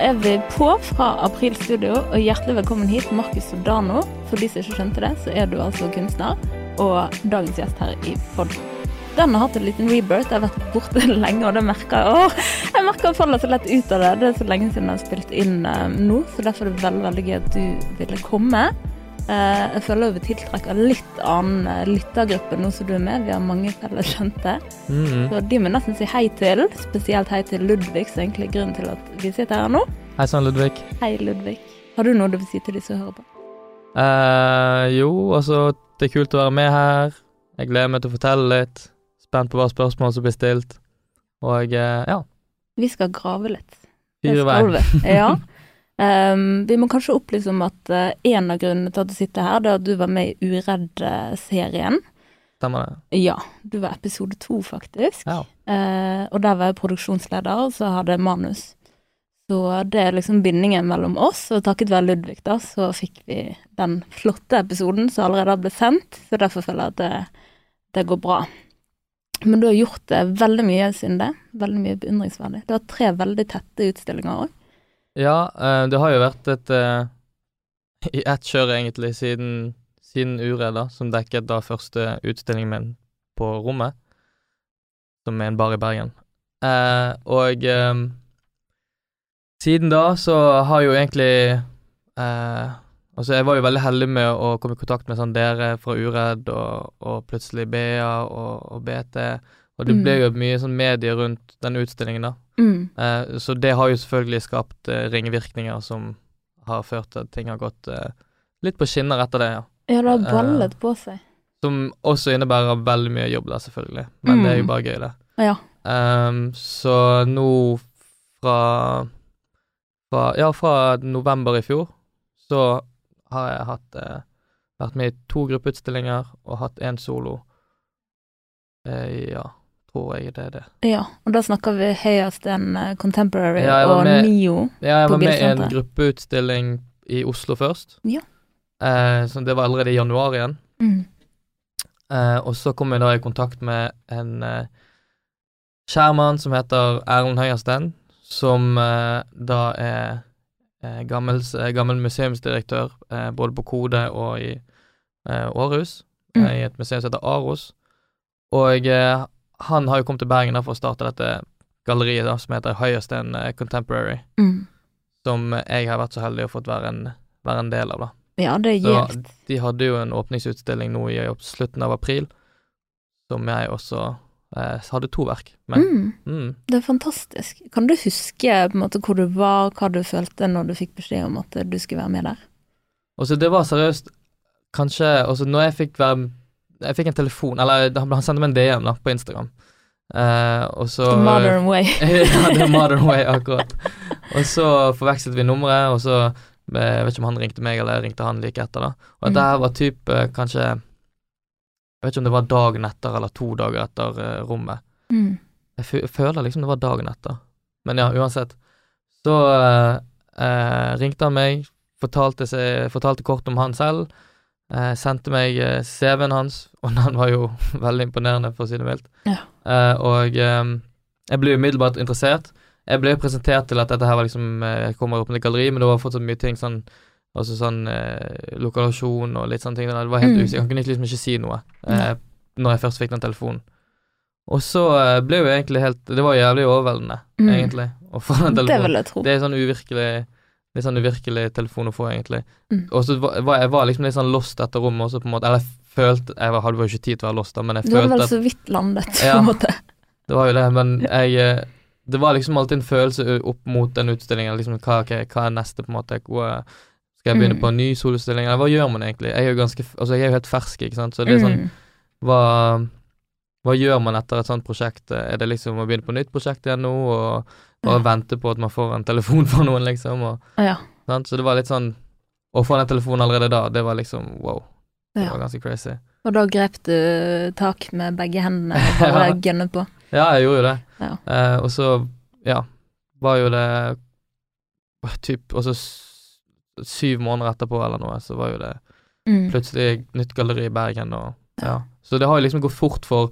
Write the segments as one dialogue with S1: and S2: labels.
S1: er vi på fra April Studio, og hjertelig velkommen hit, Markus Sodano. For de som ikke skjønte det, så er du altså kunstner, og dagens gjest her i podden. Den har hatt en liten rebirth. Jeg har vært borte lenge, og det merker jeg. Åh, jeg merker jeg faller så lett ut av det. Det er så lenge siden jeg har spilt inn uh, nå, så derfor er det veldig, veldig gøy at du ville komme. Uh, jeg føler vi tiltrekker litt annen uh, lyttergruppe nå som du er med. Vi har mange felles kjente.
S2: Mm.
S1: Så de må nesten si hei til. Spesielt hei til Ludvig, som egentlig er grunnen til at vi sitter her nå.
S2: Hei sann, Ludvig.
S1: Hei, Ludvig. Har du noe du vil si til de som hører på?
S2: Eh, jo, altså, det er kult å være med her. Jeg gleder meg til å fortelle litt. Spent på hva spørsmål som blir stilt. Og eh, ja,
S1: Vi skal grave litt.
S2: Fyre vei.
S1: Ja. Um, vi må kanskje opplyse om at uh, en av grunnene til at du sitter her, det er at du var med i Uredd-serien.
S2: Stemmer det?
S1: Ja, du var episode to, faktisk.
S2: Ja.
S1: Uh, og der var jeg produksjonsleder, og så hadde jeg manus. Så det er liksom bindingen mellom oss, og takket være Ludvig, da, så fikk vi den flotte episoden som allerede har blitt sendt, så derfor føler jeg at det, det går bra. Men du har gjort det veldig mye siden det. Veldig mye beundringsverdig. Du har tre veldig tette utstillinger òg.
S2: Ja, eh, det har jo vært et eh, I ett kjør, egentlig, siden, siden Uret, da, som dekket da første utstillingen min på rommet, som er en bar i Bergen. Eh, og siden da så har jo egentlig eh, Altså, jeg var jo veldig heldig med å komme i kontakt med sånn dere fra Uredd, og, og plutselig BA og, og BT, og det
S1: Mm.
S2: ble jo mye sånn medie rundt den utstillingen, da.
S1: Mm.
S2: Uh, så det har jo selvfølgelig skapt uh, ringvirkninger som har ført til at ting har gått uh, litt på skinner etter det, ja.
S1: Ja, det har ballet på seg.
S2: Som også innebærer veldig mye jobb, da, selvfølgelig. Men det er jo
S1: Mm.
S2: bare gøy, det.
S1: Ja.
S2: Um, så nå fra, fra Ja, fra november i fjor så har jeg hatt vært med i to gruppeutstillinger og hatt én solo. Ja, tror jeg det er det.
S1: ja. Og da snakker vi høyest en eh, Contemporary
S2: Ja,
S1: og
S2: med-
S1: Nio.
S2: Ja, jeg var med i en gruppeutstilling i Oslo først.
S1: Ja.
S2: Eh, så det var allerede i januar igjen.
S1: Mm.
S2: Eh, og så kom jeg da i kontakt med en eh, skjærmann som heter Erlend Høyersten, som eh, da er eh, gammel, gammel museumsdirektør både på Kode og i Århus,
S1: Mm.
S2: i et museum som heter Aros. Og han har jo kommet til Bergen da for å starte dette galleriet da, som heter Høyersten eh, Contemporary,
S1: Mm.
S2: som jeg har vært så heldig å fått være en, være en del av, da.
S1: Ja, det er gjevt.
S2: de hadde jo en åpningsutstilling nå i slutten av april, som jeg også eh, hadde to verk med.
S1: Mm.
S2: Mm.
S1: Det er fantastisk. Kan du huske på en måte hvor du var, hva du følte når du fikk beskjed om at du skulle være med der?
S2: Og det var seriøst Kanskje Altså, når jeg fikk være Jeg fikk en telefon, eller han sendte meg en DM da, på Instagram. Uh, og så
S1: The modern way.
S2: ja, the modern way, akkurat. Og så forvekslet vi nummeret, og så eh, Jeg vet ikke om han ringte meg, eller ringte han like etter, da. Og
S1: Mm.
S2: dette her var type kanskje Jeg vet ikke om det var dagen etter eller to dager etter uh, rommet.
S1: Mm.
S2: Jeg fø- føler liksom det var dagen etter. Men ja, uansett. Så uh, eh, ringte han meg, fortalte, seg, fortalte kort om han selv. Eh, sendte meg eh, CV-en hans, og den var jo veldig imponerende, for å si det mildt.
S1: Ja.
S2: Eh, og eh, jeg ble umiddelbart interessert. Jeg ble presentert til at dette her var liksom eh, Jeg kommer opp med et galleri, men det var fortsatt mye ting sånn Altså sånn eh, lokalasjon og litt sånne ting. Det var helt
S1: Mm.
S2: usikker. Jeg kunne liksom ikke si noe eh, når jeg først fikk den telefonen. Og så ble jo egentlig helt Det var jævlig overveldende,
S1: Mm.
S2: egentlig, å få den
S1: Det
S2: telefonen.
S1: vil jeg tro.
S2: Det er sånn uvirkelig Litt sånn uvirkelig telefon å få, egentlig.
S1: Mm.
S2: Og så var jeg var liksom litt sånn lost etter rommet også, på en måte. Eller jeg følte Jeg hadde jo ikke tid til å være lost, da, men jeg
S1: Du hadde vel så vidt landet, på
S2: Ja.
S1: en måte.
S2: Det var jo det, men jeg eh, Det var liksom alltid en følelse opp mot den utstillingen. Liksom hva, okay, hva er neste, på en måte? Hvor, skal jeg begynne
S1: Mm.
S2: på en ny solutstilling, eller hva gjør man egentlig? Jeg er jo ganske Altså, jeg er jo helt fersk, ikke sant, så det er sånn
S1: Mm.
S2: hva, hva gjør man etter et sånt prosjekt? Er det liksom å begynne på nytt prosjekt igjen nå, og bare vente på at man får en telefon fra noen, liksom? Og,
S1: Ja.
S2: sant? Så det var litt sånn Å få den telefonen allerede da, det var liksom wow. Det
S1: Ja.
S2: var ganske crazy.
S1: Og da grep du tak med begge hendene og bare
S2: Ja.
S1: gønnet på.
S2: Ja, jeg gjorde jo det.
S1: Ja.
S2: Eh, og så, ja, var jo det typ Og så syv måneder etterpå eller noe, så var jo det
S1: Mm.
S2: plutselig nytt galleri i Bergen og ja. Så det har jo liksom gått fort for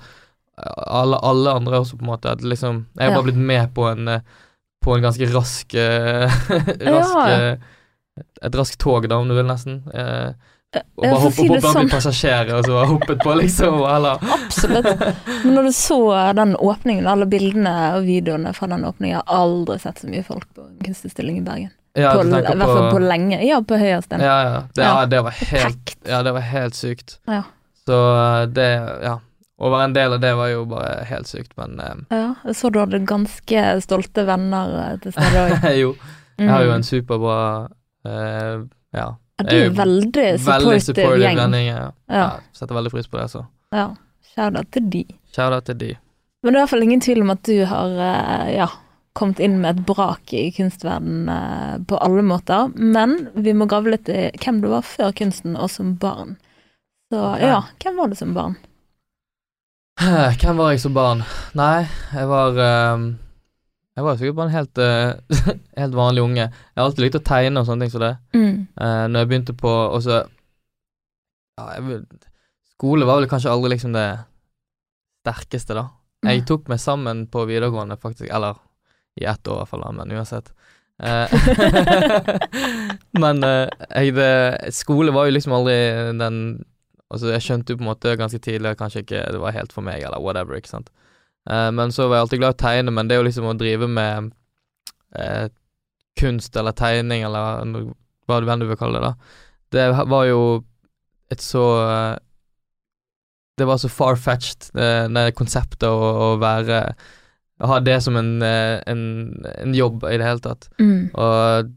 S2: alle, alle andre også, på en måte. At liksom Jeg har bare blitt med på en eh, på en ganske rask eh, Rask eh, Et raskt tog, da, om du vil, nesten. Og bare hoppe
S1: si
S2: opp
S1: det
S2: blant
S1: sånn.
S2: passasjerer, og så bare hoppet på, liksom. Eller
S1: Absolutt. Men når du så den åpningen, alle bildene og videoene fra den åpningen, jeg har aldri sett så mye folk på en kunstutstilling i Bergen.
S2: Ja,
S1: på, I hvert fall
S2: på
S1: på lenge. Ja, på Høyasten.
S2: Ja, ja. Det,
S1: Ja.
S2: det var helt Ja, det var helt sykt.
S1: Ja.
S2: Så det Ja. Å være en del av det var jo bare helt sykt, men eh,
S1: Ja, jeg så du hadde ganske stolte venner eh, til stede òg.
S2: jo. Jeg har jo en superbra eh, Ja.
S1: Ja, du er
S2: er
S1: veldig supportive gjeng.
S2: vending. Ja.
S1: Ja.
S2: Ja, setter veldig pris på det, så.
S1: ja. Shout-out til de.
S2: Shout-out til de.
S1: Men det er i hvert fall ingen tvil om at du har eh, ja, kommet inn med et brak i kunstverdenen eh, på alle måter. Men vi må grave litt i hvem du var før kunsten og som barn. Så ja, hvem var du som barn?
S2: Hvem var jeg som barn? Nei, jeg var um, Jeg var sikkert bare en helt, uh, helt vanlig unge. Jeg har alltid likt å tegne og sånne ting som det.
S1: Mm.
S2: Uh, når jeg begynte på Og så ja, jeg, Skole var vel kanskje aldri liksom det sterkeste, da. Jeg tok meg sammen på videregående, faktisk. Eller i ett år, i hvert fall, men uansett. Eh, men uh, jeg, det, skole var jo liksom aldri den Altså, jeg skjønte jo på en måte ganske tidlig at kanskje ikke det var helt for meg, eller whatever, ikke sant. Eh, men så var jeg alltid glad i å tegne, men det er jo liksom å drive med eh, kunst eller tegning, eller hva du enn du vil kalle det, da. Det var jo et så eh, Det var så far-fetched, det, det konseptet å, å være Å ha det som en, eh, en, en jobb i det hele tatt.
S1: Mm.
S2: Og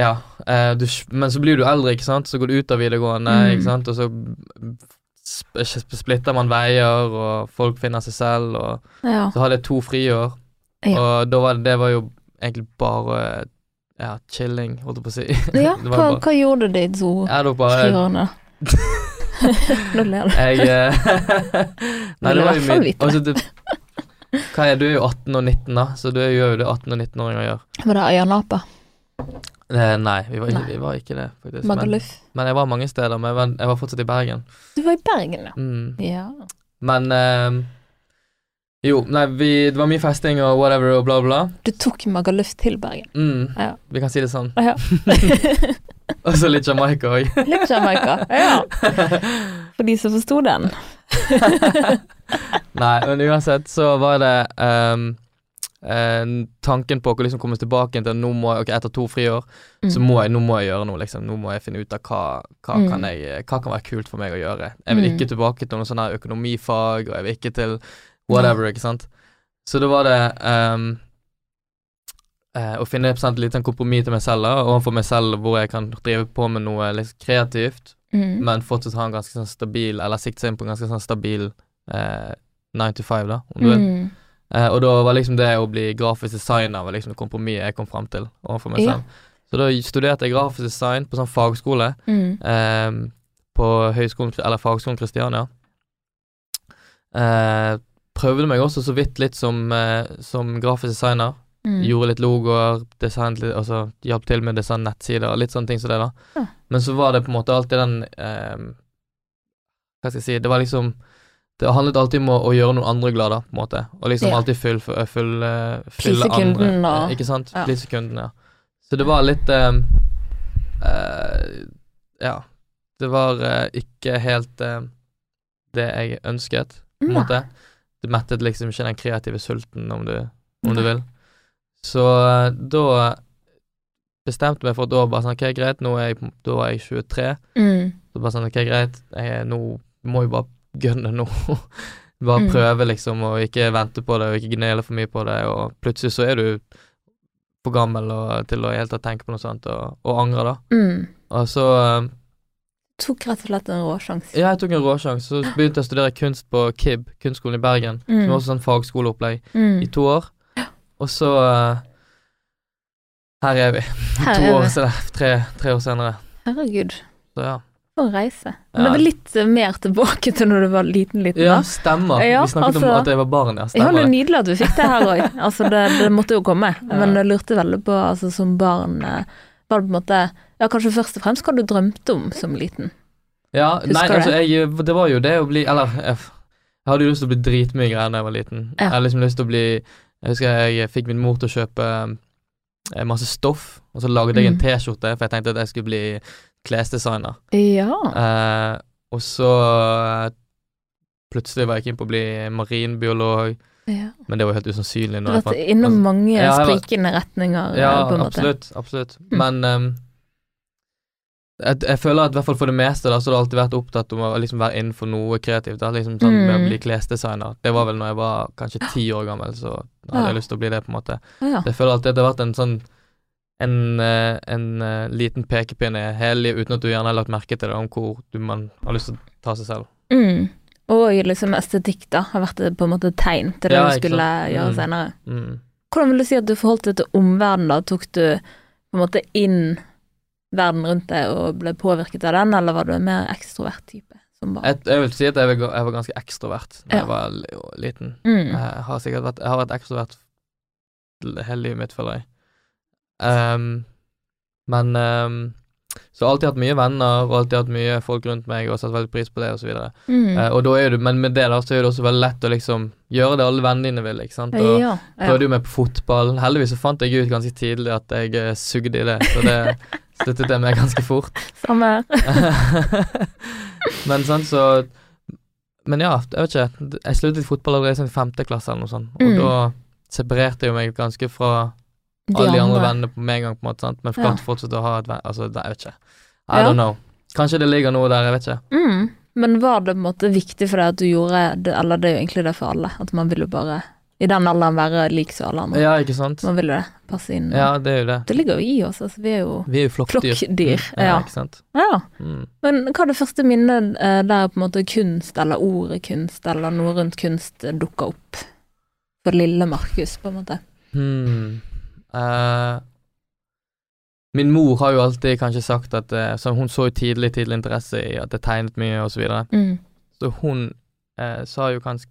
S2: ja, eh, du, men så blir du eldre, ikke sant, så går du ut av videregående,
S1: Mm.
S2: ikke sant, og så sp sp- splitter man veier, og folk finner seg selv, og
S1: Ja.
S2: så hadde jeg to friår,
S1: Ja.
S2: og var det, det var jo egentlig bare ja, chilling, holdt jeg på å si.
S1: ja hva,
S2: bare-
S1: hva gjorde de to friårene? Nå ler du.
S2: Jeg eh, Nei, det var jo
S1: vite
S2: altså, det, Hva er Du er jo 18 og 19, da, så du gjør jo det 18- og 19-åringer gjør.
S1: Var det Øyanapa?
S2: Eh, nei, vi var,
S1: Nei.
S2: vi var ikke det, faktisk. Men, men jeg var mange steder, men jeg var, jeg var fortsatt i Bergen.
S1: Du var i Bergen, ja.
S2: Mm.
S1: Ja.
S2: Men eh, Jo, nei, vi, det var mye festing og whatever og bla, bla.
S1: Du tok Magaluf til Bergen.
S2: Mm,
S1: Ja.
S2: Vi kan si det sånn.
S1: Ja.
S2: Og så litt Jamaica òg.
S1: Litt Jamaica. Ja. For de som forsto den.
S2: Nei, men uansett så var det ehm, eh, tanken på å liksom komme tilbake til nå må jeg, ok, etter to friår, så
S1: Mm.
S2: må jeg, nå må jeg gjøre noe, liksom. Nå må jeg finne ut av hva, hva,
S1: Mm.
S2: kan, jeg, hva kan være kult for meg å gjøre. Jeg vil
S1: Mm.
S2: ikke tilbake til noe sånn her økonomifag, og jeg vil ikke til whatever, ikke sant. Så da var det um, eh, å finne et lite sånn kompromiss til meg selv, da, overfor meg selv, hvor jeg kan drive på med noe litt kreativt,
S1: Mm.
S2: men fortsatt ha en ganske sånn stabil, eller sikte seg inn på en ganske sånn stabil eh, 9 to 5, da, om du vil. Eh, og da var liksom det å bli grafisk designer var liksom kompromisset jeg kom fram til overfor meg
S1: Ja.
S2: Så da studerte jeg grafisk design på sånn fagskole
S1: Mm.
S2: eh, på høyskolen, eller fagskolen Kristiania. Eh, prøvde meg også så vidt litt som, eh, som grafisk designer.
S1: Mm.
S2: Gjorde litt logoer, design, altså hjalp til med design nettsider, litt sånne ting som det, da.
S1: Ja.
S2: Men så var det på en måte alltid den eh, Hva skal jeg si Det var liksom Det handlet alltid om å, å gjøre noen andre glade, på en måte. Og liksom
S1: Ja.
S2: alltid fyll, fyll, fyll, eh, fylle andre.
S1: og-
S2: eh, Ikke sant?
S1: Ja.
S2: Please kunden, ja. Så det var litt um, uh, Ja. Det var uh, ikke helt uh, det jeg ønsket, på en måte. Du mettet liksom ikke den kreative sulten, om du, om du vil. Så eh, da bestemte meg for at da bare sånn, ok, greit, nå er jeg, da var jeg 23.
S1: Mm.
S2: Så bare sånn, ok, greit, jeg nå må jo bare gønne nå. bare
S1: Mm.
S2: prøve, liksom, og ikke vente på det, og ikke gnele for mye på det, og plutselig så er du for gammel og, til å hele tatt tenke på noe sånt, og, og angre, da.
S1: Mm.
S2: Og så eh,
S1: Tok rett og slett en råsjanse.
S2: Ja, jeg tok en råsjanse. Så begynte jeg å studere kunst på KIB, kunstskolen i Bergen,
S1: Mm.
S2: som er også sånn fagskoleopplegg,
S1: Mm.
S2: i to år. Og så uh, Her er vi.
S1: Her
S2: to
S1: er
S2: år
S1: vi.
S2: senere. Tre, tre år senere.
S1: Herregud,
S2: Så ja.
S1: For en reise.
S2: Ja.
S1: Men det var litt eh, mer tilbake til når du var liten, liten.
S2: Ja, stemmer.
S1: Ja,
S2: vi snakket
S1: altså-
S2: om at jeg var barn, ja.
S1: Ja,
S2: Stemmer
S1: det er
S2: det.
S1: nydelig at du fikk det her òg. Altså, det, det måtte jo komme. Men jeg lurte veldig på, altså som barn eh, Var det på en måte Ja, kanskje først og fremst hva du drømte om som liten.
S2: Ja,
S1: Husker
S2: nei, altså, jeg, det var jo det å bli Eller jeg, jeg hadde jo lyst til å bli dritmye greier da jeg var liten.
S1: Ja.
S2: Jeg hadde liksom lyst til å bli Jeg husker jeg fikk min mor til å kjøpe eh, masse stoff, og så lagde jeg en
S1: Mm.
S2: T-skjorte, for jeg tenkte at jeg skulle bli klesdesigner.
S1: Ja.
S2: Eh, og så eh, plutselig var jeg keen på å bli marinbiolog,
S1: ja.
S2: men det var helt usannsynlig.
S1: Du
S2: når
S1: har vært innom
S2: altså,
S1: mange
S2: Ja,
S1: sprikende retninger,
S2: Ja, absolutt. absolutt.
S1: Mm.
S2: Men um, jeg, jeg føler at i hvert fall for det meste da, så har jeg alltid vært opptatt om å liksom være innenfor noe kreativt. Da, liksom sånn med å
S1: Mm.
S2: bli klesdesigner. Det var vel når jeg var kanskje ti år gammel, så hadde jeg lyst til å bli det, på en måte.
S1: Ja.
S2: Jeg føler alltid at det har vært en sånn en, eh, en eh, liten pekepinne hele livet, uten at du gjerne har lagt merke til det, om hvor du, man har lyst til å ta seg selv.
S1: Mm. Og liksom estetikk, da, har vært på en måte tegn til det
S2: Ja,
S1: du skulle
S2: sant.
S1: gjøre
S2: Mm.
S1: senere.
S2: Mm.
S1: Hvordan vil du si at du forholdt deg til omverdenen da? Tok du på en måte inn verden rundt deg og ble påvirket av den, eller var du en mer ekstrovert type?
S2: Jeg, jeg vil si at jeg var, jeg var ganske ekstrovert da
S1: Ja.
S2: jeg var liten.
S1: Mm.
S2: Jeg har sikkert vært Jeg har vært ekstrovert hele livet mitt, føler jeg. Ehm, men um, Så alltid hatt mye venner, og alltid hatt mye folk rundt meg, og satt veldig pris på det, og så videre.
S1: Mm.
S2: Uh, og da er du, men med det da, så er det også veldig lett å liksom gjøre det alle vennene dine vil, ikke sant. Og
S1: ja, ja.
S2: prøvde jo meg på fotball. Heldigvis så fant jeg ut ganske tidlig at jeg eh, sugde i det, så det sluttet jeg med ganske fort.
S1: Samme her.
S2: men sånn, så Men ja, jeg vet ikke. Jeg sluttet i fotball allerede i sånn femte klasse eller noe sånt, og
S1: Mm.
S2: da separerte jeg meg ganske fra alle de andre vennene på med en gang, på en måte, sant? men
S1: Ja.
S2: klarte fortsatt å ha et venn... Altså, det, jeg vet ikke. I
S1: Ja.
S2: don't know. Kanskje det ligger noe der, jeg vet ikke.
S1: Mm. Men var det på en måte viktig for deg at du gjorde det, eller det er jo egentlig det for alle, at man vil jo bare i den alderen være lik som alle andre.
S2: Ja, ikke sant?
S1: Man vil jo det. Passe inn.
S2: Ja, det er jo det.
S1: Det ligger jo i oss, altså. Vi er jo
S2: Vi er jo flokkdyr.
S1: flokkdyr.
S2: Ja,
S1: Ja.
S2: ikke sant.
S1: ja.
S2: Mm.
S1: Men hva er det første minnet eh, der på en måte kunst, eller ordet kunst, eller noe rundt kunst eh, dukker opp? For lille Markus, på en måte.
S2: Hmm. Eh, min mor har jo alltid kanskje sagt at uh, så Hun så jo tidlig tidlig interesse i at jeg tegnet mye, og så videre.
S1: Mm.
S2: Så hun uh, sa jo ganske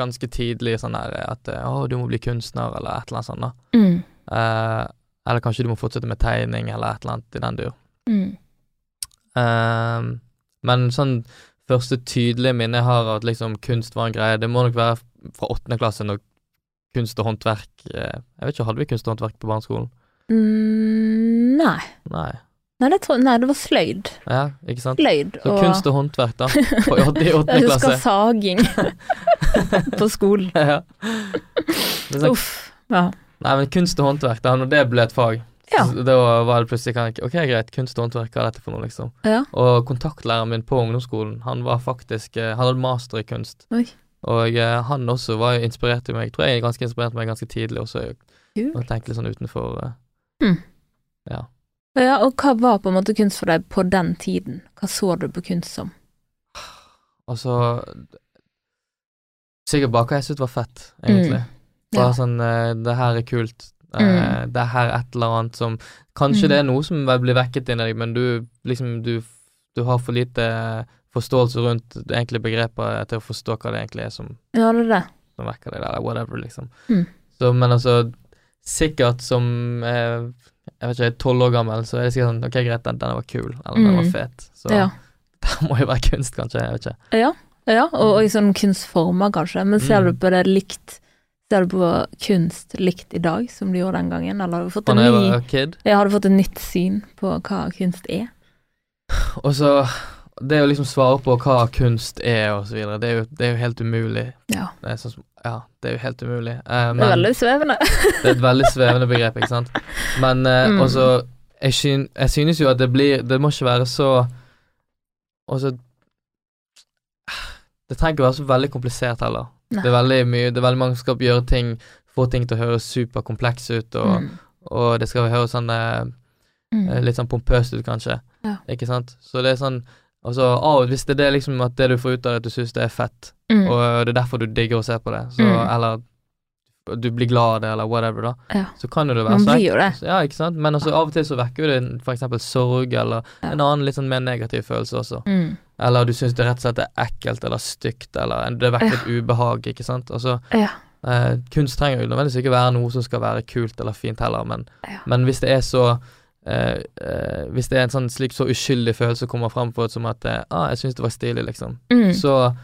S2: ganske tidlig sånn der at eh, 'Å, du må bli kunstner', eller et eller annet sånt. da.
S1: Mm.
S2: Eh, eller kanskje du må fortsette med tegning, eller et eller annet i den dur.
S1: Mm.
S2: Eh, men sånn første tydelige minne jeg har av at liksom kunst var en greie, det må nok være fra åttende klasse, når kunst og håndverk eh, Jeg vet ikke, hadde vi kunst og håndverk på barneskolen?
S1: Mm, nei.
S2: Nei.
S1: Nei det, tror, nei, det var sløyd.
S2: Ja, ikke sant?
S1: Sløyd
S2: Så kunst og håndverk, da, på, i i
S1: Jeg husker saging på skolen.
S2: ja. Er sånn,
S1: Uff. Ja.
S2: nei, men kunst og håndverk, da, når det ble et fag,
S1: Ja.
S2: da var det plutselig kan jeg, Ok, greit, kunst og håndverk, hva er dette for noe, liksom?
S1: Ja.
S2: Og kontaktlæreren min på ungdomsskolen, han var faktisk eh, Han hadde master i kunst.
S1: Oi.
S2: Og eh, han også var jo inspirert i meg. Jeg tror jeg er ganske inspirert meg ganske tidlig også.
S1: Kult.
S2: Og tenkte litt sånn utenfor eh,
S1: Mm.
S2: Ja.
S1: ja. Og hva var på en måte kunst for deg på den tiden? Hva så du på kunst som?
S2: Altså Sikkert bare hva jeg syntes var fett, egentlig. Bare
S1: Ja.
S2: sånn eh, Det her er kult. Eh,
S1: Mm.
S2: Det her er et eller annet som Kanskje
S1: Mm.
S2: det er noe som blir vekket inni deg, men du liksom Du, du har for lite forståelse rundt det begrepet til å forstå hva det egentlig er som,
S1: Ja, det er det.
S2: som vekker deg, eller whatever, liksom.
S1: Mm.
S2: Så, men altså Sikkert som eh, Jeg vet ikke, tolv år gammel, så er det sikkert sånn Ok, greit, den, den var kul, eller den var
S1: Mm.
S2: fet. Så
S1: Ja.
S2: det må jo være kunst, kanskje. Jeg vet ikke.
S1: Ja, ja og, og i sånne kunstformer, kanskje. Men ser
S2: Mm.
S1: du på det likt Ser du på kunst likt i dag som du gjorde den gangen, eller har du fått, en ny, ja, har du fått et nytt syn på hva kunst er?
S2: Og så Det å liksom svare på hva kunst er, og så videre, det er jo, det er jo helt umulig.
S1: Ja.
S2: Det er sånn som Ja, det er jo helt umulig. Eh,
S1: Det er veldig svevende.
S2: det er et veldig svevende begrep, ikke sant. Men eh,
S1: Mm.
S2: også jeg, syn, jeg synes jo at det blir Det må ikke være så Også Det trenger ikke være så veldig komplisert heller.
S1: Nei.
S2: Det er veldig mye Det er veldig mange som skal gjøre ting Få ting til å høres superkomplekse ut, og,
S1: Mm.
S2: og det skal høres sånn eh,
S1: Mm.
S2: Eh, Litt sånn pompøst ut, kanskje.
S1: Ja.
S2: Ikke sant? Så det er sånn Altså, av, hvis det er det liksom at det du får ut av det, at du syns det er fett,
S1: Mm.
S2: og det er derfor du digger å se på det, så,
S1: Mm.
S2: eller du blir glad av det, eller whatever, da,
S1: Ja.
S2: så kan jo det være
S1: det.
S2: Ja, ikke sant? Men altså, av og til så vekker jo det eksempel sorg, eller
S1: Ja.
S2: en annen litt sånn mer negativ følelse også.
S1: Mm.
S2: Eller du syns det rett og slett er ekkelt eller stygt, eller det vekker et ubehag, ikke sant. Altså,
S1: Ja.
S2: eh, kunst trenger jo nødvendigvis ikke være noe som skal være kult eller fint heller, men,
S1: Ja.
S2: men hvis det er så eh, eh, Hvis det er en sånn slik så uskyldig følelse som kommer fram på som at eh, ah, jeg syns det var stilig, liksom,
S1: Mm.
S2: så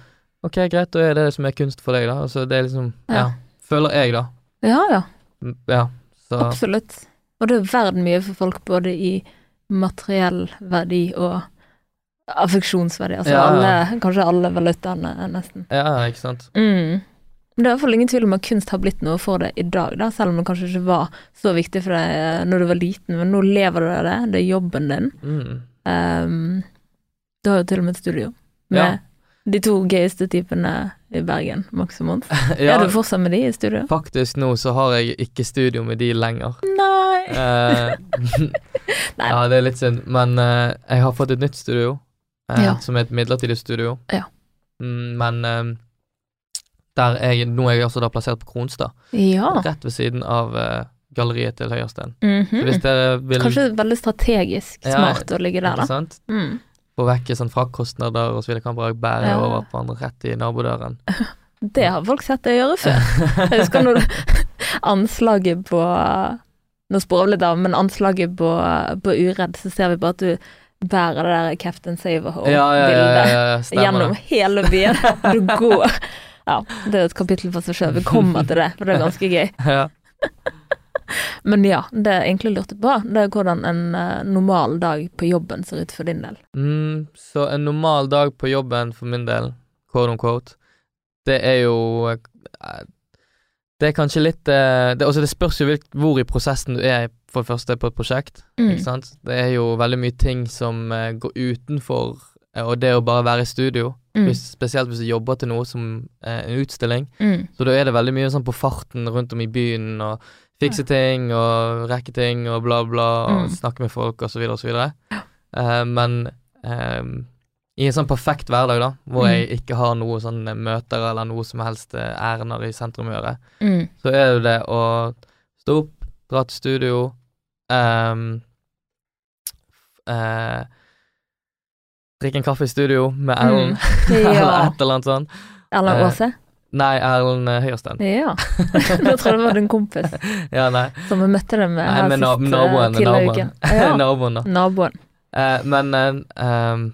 S2: ok, greit, da er det det som er kunst for deg, da. Altså, det er liksom
S1: Ja.
S2: Ja. føler jeg, da.
S1: Ja, ja.
S2: Mm, Ja, så
S1: Absolutt. Og det er verdt mye for folk, både i materiell verdi og affeksjonsverdi. Altså
S2: ja.
S1: alle, kanskje alle valutaene, nesten.
S2: Ja, ikke sant.
S1: Mm. Men Det er i hvert fall ingen tvil om at kunst har blitt noe for deg i dag, da, selv om det kanskje ikke var så viktig for deg eh, når du var liten, men nå lever du av det, det er jobben din.
S2: Mm.
S1: Um, du har jo til og med et studio med
S2: Ja.
S1: de to gøyeste typene i Bergen, Max og Mons.
S2: Ja,
S1: Er du fortsatt med de i studio?
S2: faktisk nå så har jeg ikke studio med de lenger.
S1: Nei.
S2: Eh,
S1: Nei.
S2: ja, det er litt synd, men uh, jeg har fått et nytt studio, uh,
S1: Ja.
S2: som er et midlertidig studio.
S1: Ja.
S2: Mm, men eh, der er jeg, nå er jeg altså da plassert på Kronstad,
S1: Ja.
S2: rett ved siden av uh, galleriet til Høyersten. Hvis dere vil
S1: Kanskje veldig strategisk
S2: Ja,
S1: smart å ligge der, da.
S2: sant?
S1: Mm.
S2: få vekk sånn fraktkostnader og så videre, kan bare bære
S1: Ja.
S2: over på andre rett i nabodøren.
S1: Det har folk sett deg gjøre før. Jeg husker når Anslaget på Nå sporer vi litt av, men anslaget på, på Uredd, så ser vi bare at du bærer det der Captain Saverhole-bildet
S2: ja, ja, ja, ja, ja,
S1: gjennom hele byen. Du går Ja, det er et kapittel for seg sjøl. Vi kommer til det, for det er ganske gøy.
S2: Ja.
S1: Men ja, det jeg egentlig lurte på, det er hvordan en eh, normal dag på jobben ser ut for din del.
S2: Mm, så en normal dag på jobben for min del, quote on quote, det er jo eh, Det er kanskje litt eh, det, altså det spørs jo hvor i prosessen du er for det første på et prosjekt.
S1: Mm.
S2: Ikke sant? Det er jo veldig mye ting som går utenfor og det å bare være i studio.
S1: Mm.
S2: Hvis, spesielt hvis du jobber til noe som eh, en utstilling.
S1: Mm.
S2: Så da er det veldig mye sånn på farten rundt om i byen, og fikse ting og rekke ting og bla, bla, og
S1: Mm.
S2: snakke med folk og så videre og så videre. Eh, men eh, i en sånn perfekt hverdag, da, hvor
S1: Mm.
S2: jeg ikke har noe sånn møter eller noe som helst eh, ærender i sentrum å gjøre,
S1: Mm.
S2: så er det det å stå opp, dra til studio f- eh, Drikke en kaffe i studio med Erlend, mm.
S1: Ja.
S2: et eller annet sånt.
S1: Eller
S2: Eh,
S1: Åse?
S2: Nei, Erlend eh, Høyersten.
S1: Ja. Jeg trodde det var din kompis
S2: Ja, nei.
S1: som vi møtte dem med
S2: Nei,
S1: her sist, eh,
S2: naboen.
S1: tidligere i
S2: Naboen.
S1: Ja.
S2: naboen da.
S1: Naboen.
S2: Eh, men eh, ehm,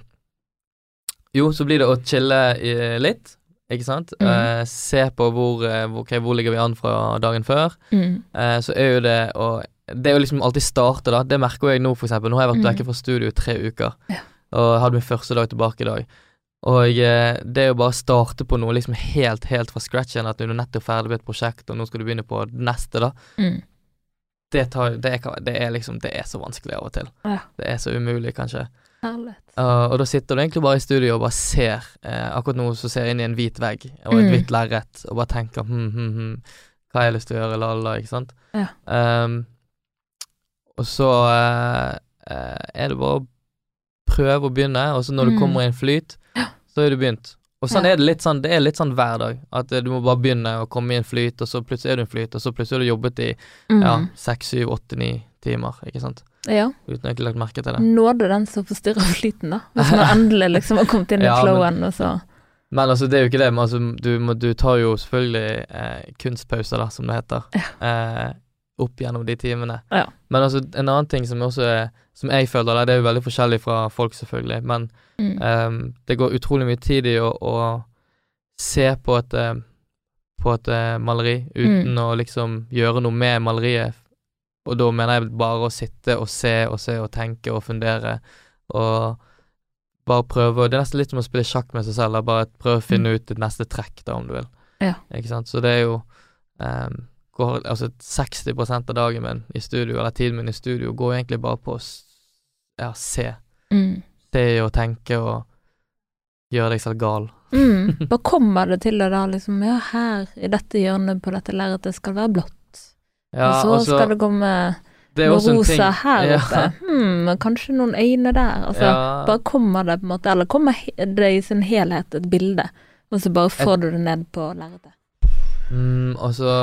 S2: Jo, så blir det å chille i, litt, ikke sant?
S1: Mm.
S2: Eh, se på hvor, eh, hvor, ligger vi an fra dagen før.
S1: Mm.
S2: Eh, så er jo det å Det er jo liksom alltid starte, da. Det merker jeg nå, for eksempel. Nå har jeg vært
S1: mm.
S2: vekke fra studio i tre uker,
S1: Ja.
S2: Og hadde min første dag tilbake i dag. Og eh, det jo bare å starte på noe liksom helt, helt fra scratch igjen, at du er nettopp ferdig med et prosjekt, og nå skal du begynne på neste, da.
S1: Mm.
S2: Det, tar, det, er, det er liksom Det er så vanskelig av og til.
S1: Ja.
S2: Det er så umulig, kanskje. Uh, og da sitter du egentlig bare i studio og bare ser. eh, akkurat nå så ser jeg inn i en hvit vegg og et
S1: Mm.
S2: hvitt lerret og bare tenker hm, hm, hm, hva har jeg lyst til å gjøre, la, la, ikke sant.
S1: Ja.
S2: Um, og så uh, er det bare å prøve å begynne, og så når du
S1: Mm.
S2: kommer i en flyt, så er du begynt. Og sånn
S1: Ja.
S2: er det litt sånn, det er litt sånn hver dag. At eh, du må bare begynne å komme i en flyt, og så plutselig er du i en flyt, og så plutselig har du jobbet i
S1: Mm.
S2: ja, seks, syv, åtte, ni timer, ikke sant.
S1: ja.
S2: Uten egentlig lagt merke til det.
S1: Nåde den som forstyrrer flyten, da. Hvis man endelig liksom har kommet inn i
S2: Ja, men-
S1: flowen, og så
S2: Men altså, det er jo ikke det. Men altså, du, må, du tar jo selvfølgelig eh, kunstpauser, da, som det heter, eh, opp gjennom de timene.
S1: Ja.
S2: Men altså, en annen ting som også er Som jeg føler, det, det er jo veldig forskjellig fra folk, selvfølgelig, men
S1: mm.
S2: um, det går utrolig mye tid i å, å se på et eh, på et eh, maleri uten
S1: Mm.
S2: å liksom gjøre noe med maleriet. Og da mener jeg bare å sitte og se og se og tenke og fundere og bare prøve Det er nesten litt som å spille sjakk med seg selv. Bare prøve å finne ut ditt neste trekk, da, om du vil.
S1: Ja.
S2: Ikke sant. Så det er jo ehm, går, Altså 60 av dagen min i studio, eller tiden min i studio, går egentlig bare på å ja, se.
S1: Mm.
S2: Se og tenke og gjøre deg selv gal.
S1: Mm. Bare kommer det til deg da, liksom Ja, her, i dette hjørnet på dette lerretet skal det være blått.
S2: Ja,
S1: og så
S2: og
S1: skal det komme
S2: det
S1: noe rosa
S2: ting-
S1: her
S2: Ja.
S1: oppe. Hmm, kanskje noen øyne der. Altså,
S2: ja,
S1: bare kommer det på en måte, eller kommer det i sin helhet et bilde, og så bare får du det ned på lerretet.
S2: mm, og så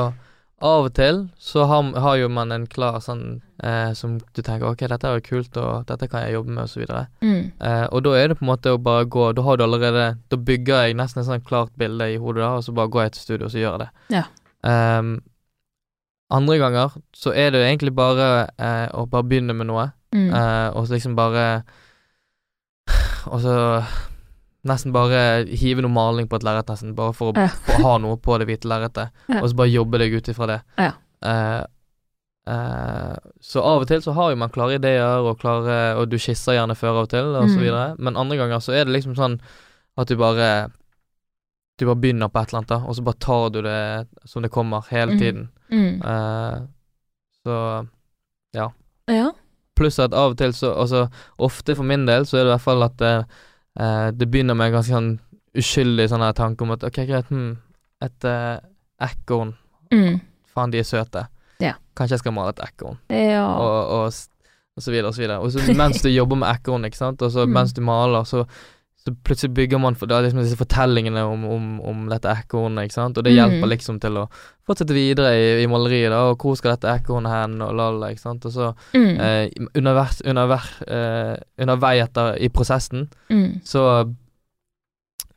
S2: av og til så har, har jo man en klar sånn eh, som du tenker ok, dette er jo kult, og dette kan jeg jobbe med, og så videre.
S1: Mm.
S2: Eh, og da er det på en måte å bare gå Da har du allerede Da bygger jeg nesten et sånn klart bilde i hodet, da, og så bare går jeg til studio, og så gjør jeg det.
S1: Ja.
S2: Um, andre ganger så er det egentlig bare eh, å bare begynne med noe,
S1: Mm.
S2: eh, og så liksom bare Og så nesten bare hive noe maling på et lerret, nesten, bare for å,
S1: Ja.
S2: for å ha noe på det hvite lerretet,
S1: Ja.
S2: og så bare jobbe deg ut ifra det.
S1: Ja.
S2: uh, eh, så av og til så har jo man klare ideer, og klare Og du skisser gjerne før av og til, og så
S1: Mm.
S2: videre, men andre ganger så er det liksom sånn at du bare Du bare begynner på et eller annet, da, og så bare tar du det som det kommer, hele
S1: mm.
S2: tiden.
S1: Mm.
S2: Uh, så
S1: Ja.
S2: Pluss at av og til så Altså, ofte for min del så er det i hvert fall at eh, det begynner med en ganske sånn uskyldig sånn tanke om at ok, greit, hm, et uh, ekorn
S1: Mm.
S2: Faen, de er søte.
S1: Ja.
S2: Kanskje jeg skal male et ekorn,
S1: Ja.
S2: og, og, og så videre og så videre. Og så mens du jobber med ekorn, ikke sant, og så
S1: Mm.
S2: mens du maler, så så plutselig bygger man for, det er liksom disse fortellingene om, om, om dette ekornet, ikke sant, og det hjelper liksom til å fortsette videre i, i maleriet, da, og hvor skal dette ekornet hen, og lalla, ikke sant, og så
S1: Mm.
S2: eh, undervers, underver, eh, undervei etter i prosessen,
S1: Mm.
S2: så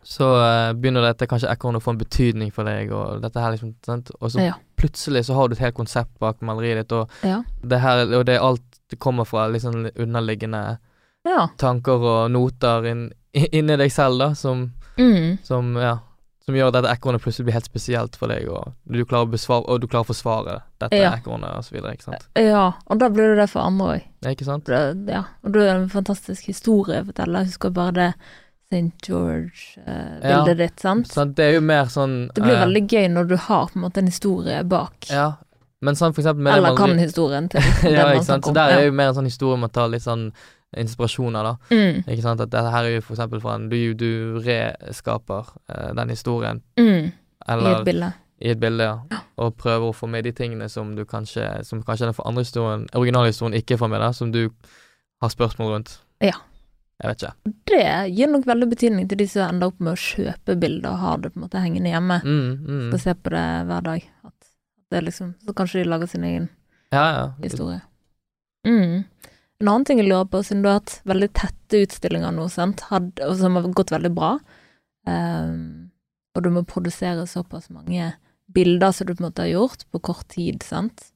S2: så uh, begynner dette kanskje ekornet å få en betydning for deg, og dette her liksom, sant, og så
S1: Ja.
S2: plutselig så har du et helt konsept bak maleriet ditt, og
S1: Ja.
S2: det her, og det er alt det kommer fra liksom underliggende
S1: Ja.
S2: tanker og noter inn, inni deg selv, da, som,
S1: Mm.
S2: som, ja, som gjør at dette ekornet plutselig blir helt spesielt for deg, og du klarer å, besvare, og du klarer å forsvare dette
S1: Ja.
S2: ekornet, videre, ikke sant?
S1: ja. Og da blir du det for andre òg.
S2: Ja, ikke sant?
S1: Ja. Og du er en fantastisk historieforteller. Jeg husker bare det St. George-bildet
S2: Ja.
S1: ditt, sant?
S2: Sant, det er jo mer sånn
S1: Det blir
S2: eh,
S1: veldig gøy når du har på en måte en historie bak.
S2: Ja, men sånn for eksempel
S1: Eller kan
S2: maleri-
S1: historien til
S2: ja, ikke sant. Så der er jo mer en sånn historie man tar litt sånn inspirasjoner, da.
S1: Mm.
S2: Ikke sant. At dette her er jo for eksempel fra en Du, du reskaper eh, den historien,
S1: Mm. I et bilde.
S2: i et bilde, ja. Og prøver å få med de tingene som du kanskje Som kanskje den for andre historien, originalhistorien ikke får med, da, som du har spørsmål rundt.
S1: Ja.
S2: Jeg vet ikke.
S1: Det gir nok veldig betydning til de som ender opp med å kjøpe bilder og har det på en måte hengende hjemme.
S2: Mm, mm.
S1: Og se på det hver dag. At det liksom, så kanskje de lager sin egen
S2: Ja, ja.
S1: historie. Mm. En annen ting jeg lurer på, siden du har hatt veldig tette utstillinger nå, sant, Had, som har gått veldig bra, um, og du må produsere såpass mange bilder som du på en måte har gjort på kort tid, sant,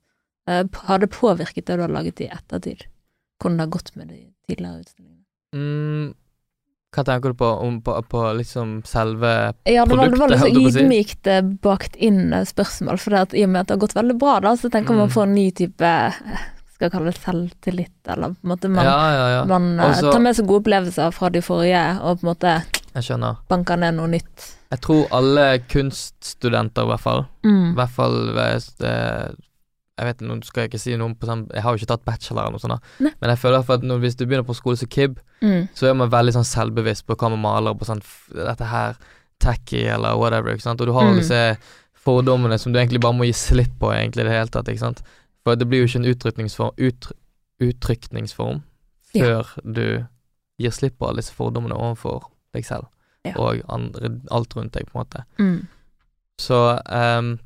S1: uh, har det påvirket det du har laget i ettertid? Hvordan det har gått med de tidligere utstillingene?
S2: Mm, hva tenker du på? Om, på, på liksom selve
S1: Ja, det var, det var
S2: Produktet,
S1: litt så
S2: holdt jeg på å si.
S1: ydmykt eh, bakt inn eh, spørsmål, for i og med at det har gått veldig bra, da, så tenker man
S2: Mm.
S1: på en ny type Skal kalle det selvtillit, eller på en måte man,
S2: Ja, ja, ja.
S1: man
S2: Også,
S1: tar med seg gode opplevelser fra de forrige, og på en måte banker ned noe nytt.
S2: Jeg tror alle kunststudenter, i hvert fall, i
S1: Mm.
S2: hvert fall Jeg vet nå skal jeg ikke si noe på sånn Jeg har jo ikke tatt bachelor eller noe sånt, da. Men jeg føler at når, hvis du begynner på skole som KIB,
S1: Mm.
S2: så er man veldig sånn selvbevisst på hva man maler på sånn Dette her tacky eller whatever, ikke sant. Og du har
S1: Mm.
S2: disse fordommene som du egentlig bare må gi slipp på, egentlig, i det hele tatt, ikke sant. For det blir jo ikke en utrykningsform, ut, utrykningsform
S1: Ja.
S2: før du gir slipp på alle disse fordommene overfor deg selv
S1: Ja.
S2: og andre, alt rundt deg, på en måte.
S1: Mm.
S2: Så um,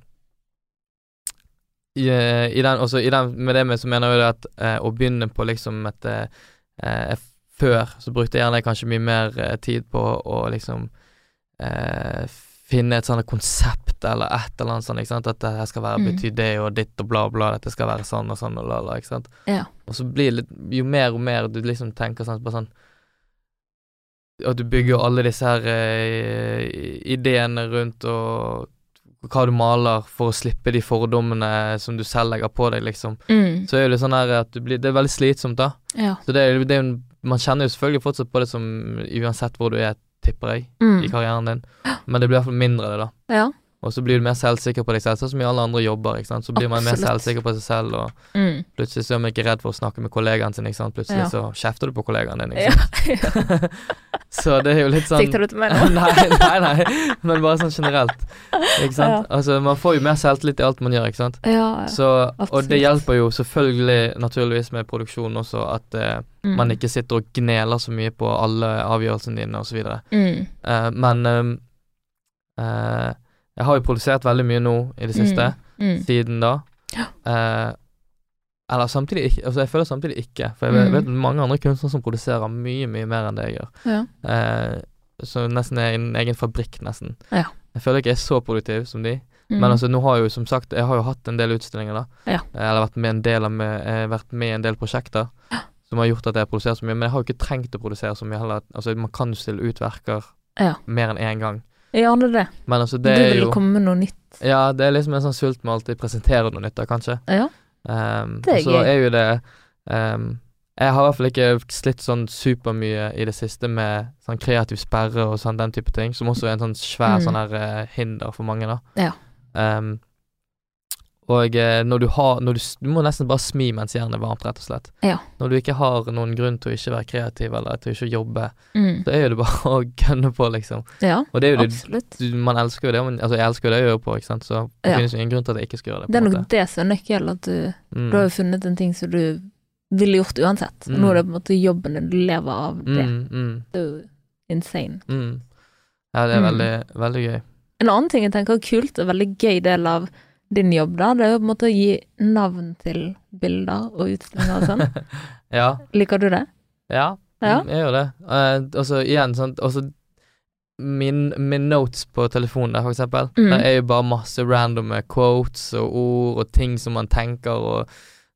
S2: i, i den, også i den, med det med så mener jeg at eh, å begynne på liksom et eh, eh, Før så brukte jeg gjerne kanskje mye mer eh, tid på å liksom eh, finne et sånt konsept eller et eller annet sånt, ikke sant. At det her skal være
S1: Mm.
S2: bety det og ditt og bla, bla, dette skal være sånn og sånn og la, la, ikke sant.
S1: Ja.
S2: Og så blir det litt Jo mer og mer du liksom tenker sånn på sånn At du bygger alle disse her eh, ideene rundt og hva du maler for å slippe de fordommene som du selv legger på deg, liksom.
S1: Mm.
S2: Så er det sånn her at du blir Det er veldig slitsomt, da.
S1: Ja.
S2: Så det det Man kjenner jo selvfølgelig fortsatt på det som uansett hvor du er, tipper jeg,
S1: Mm.
S2: i karrieren din. Men det blir i hvert fall mindre det, da.
S1: Ja.
S2: Og så blir du mer selvsikker på deg selv, sånn som i alle andre jobber. ikke sant? Så blir man mer selvsikker på seg selv, og
S1: Mm.
S2: plutselig så er man ikke redd for å snakke med kollegaen sin. ikke sant? Plutselig
S1: Ja.
S2: så kjefter du på kollegaen din.
S1: Ja.
S2: ikke sant? så det er jo litt sånn
S1: Sikter du til meg nå?
S2: nei, nei, nei, men bare sånn generelt. Ikke sant? Altså, man får jo mer selvtillit i alt man gjør, ikke sant.
S1: Ja, ja.
S2: Så, og det hjelper jo selvfølgelig naturligvis med produksjonen også, at eh,
S1: Mm.
S2: man ikke sitter og gneler så mye på alle avgjørelsene dine, videre.
S1: mm.
S2: Eh, men ehm, eh, jeg har jo produsert veldig mye nå i det siste,
S1: Mm.
S2: siden da.
S1: Ja.
S2: Eh, eller samtidig ikke, altså jeg føler samtidig ikke, for jeg vet,
S1: Mm.
S2: vet mange andre kunstnere som produserer mye, mye mer enn det jeg gjør.
S1: Ja.
S2: Eh, så nesten er en egen fabrikk, nesten.
S1: Ja.
S2: Jeg føler ikke jeg er så produktiv som de.
S1: Mm.
S2: Men altså, nå har jeg jo som sagt Jeg har jo hatt en del utstillinger, da.
S1: Ja.
S2: Eller vært med en del av med, eh, vært med i en del prosjekter som har gjort at jeg har produsert så mye. Men jeg har jo ikke trengt å produsere så mye heller. Altså, man kan jo stille ut verker
S1: Ja.
S2: mer enn én gang.
S1: Ja, det er det.
S2: Men altså,
S1: Du
S2: det du
S1: vil
S2: jo
S1: komme med noe nytt.
S2: Ja, det er liksom en sånn sult med alltid presentere noe nytt, da, kanskje.
S1: Ja.
S2: Um,
S1: Det er
S2: så
S1: gøy.
S2: er jo det um, Jeg har i hvert fall ikke slitt sånn supermye i det siste med sånn kreativ sperre og sånn den type ting, som også er en sånn svær
S1: Mm.
S2: sånn her uh, hinder for mange, da.
S1: Ja.
S2: Um, og eh, når du har når du, du må nesten bare smi mens jernet er varmt, rett og slett.
S1: Ja.
S2: Når du ikke har noen grunn til å ikke være kreativ eller til å ikke jobbe,
S1: Mm.
S2: så er det bare å gønne på, liksom.
S1: Ja,
S2: Og det er jo
S1: absolutt.
S2: det, Man elsker jo det, men, altså jeg elsker jo det jeg gjør på, ikke sant, så det
S1: Ja.
S2: finnes jo ingen grunn til at jeg ikke skal gjøre det. på
S1: Det er nok
S2: måte.
S1: det som er nøkkelen, at du,
S2: Mm.
S1: du har jo funnet en ting som du ville gjort uansett. Mm. nå
S2: Mm.
S1: er det på en måte jobben din, du lever av det.
S2: Mm, mm,
S1: Det er jo insane.
S2: mm. Ja, det er
S1: Mm.
S2: veldig, veldig gøy.
S1: En annen ting jeg tenker er kult og veldig gøy del av din jobb, da, det er jo på en måte å gi navn til bilder og utstillinger og sånn.
S2: Ja,
S1: Liker du det?
S2: ja,
S1: Ja.
S2: mm, jeg gjør det. Og altså igjen, sånn også min, min notes på telefonen der, for eksempel,
S1: Mm.
S2: der er jo bare masse random quotes og ord og ting som man tenker og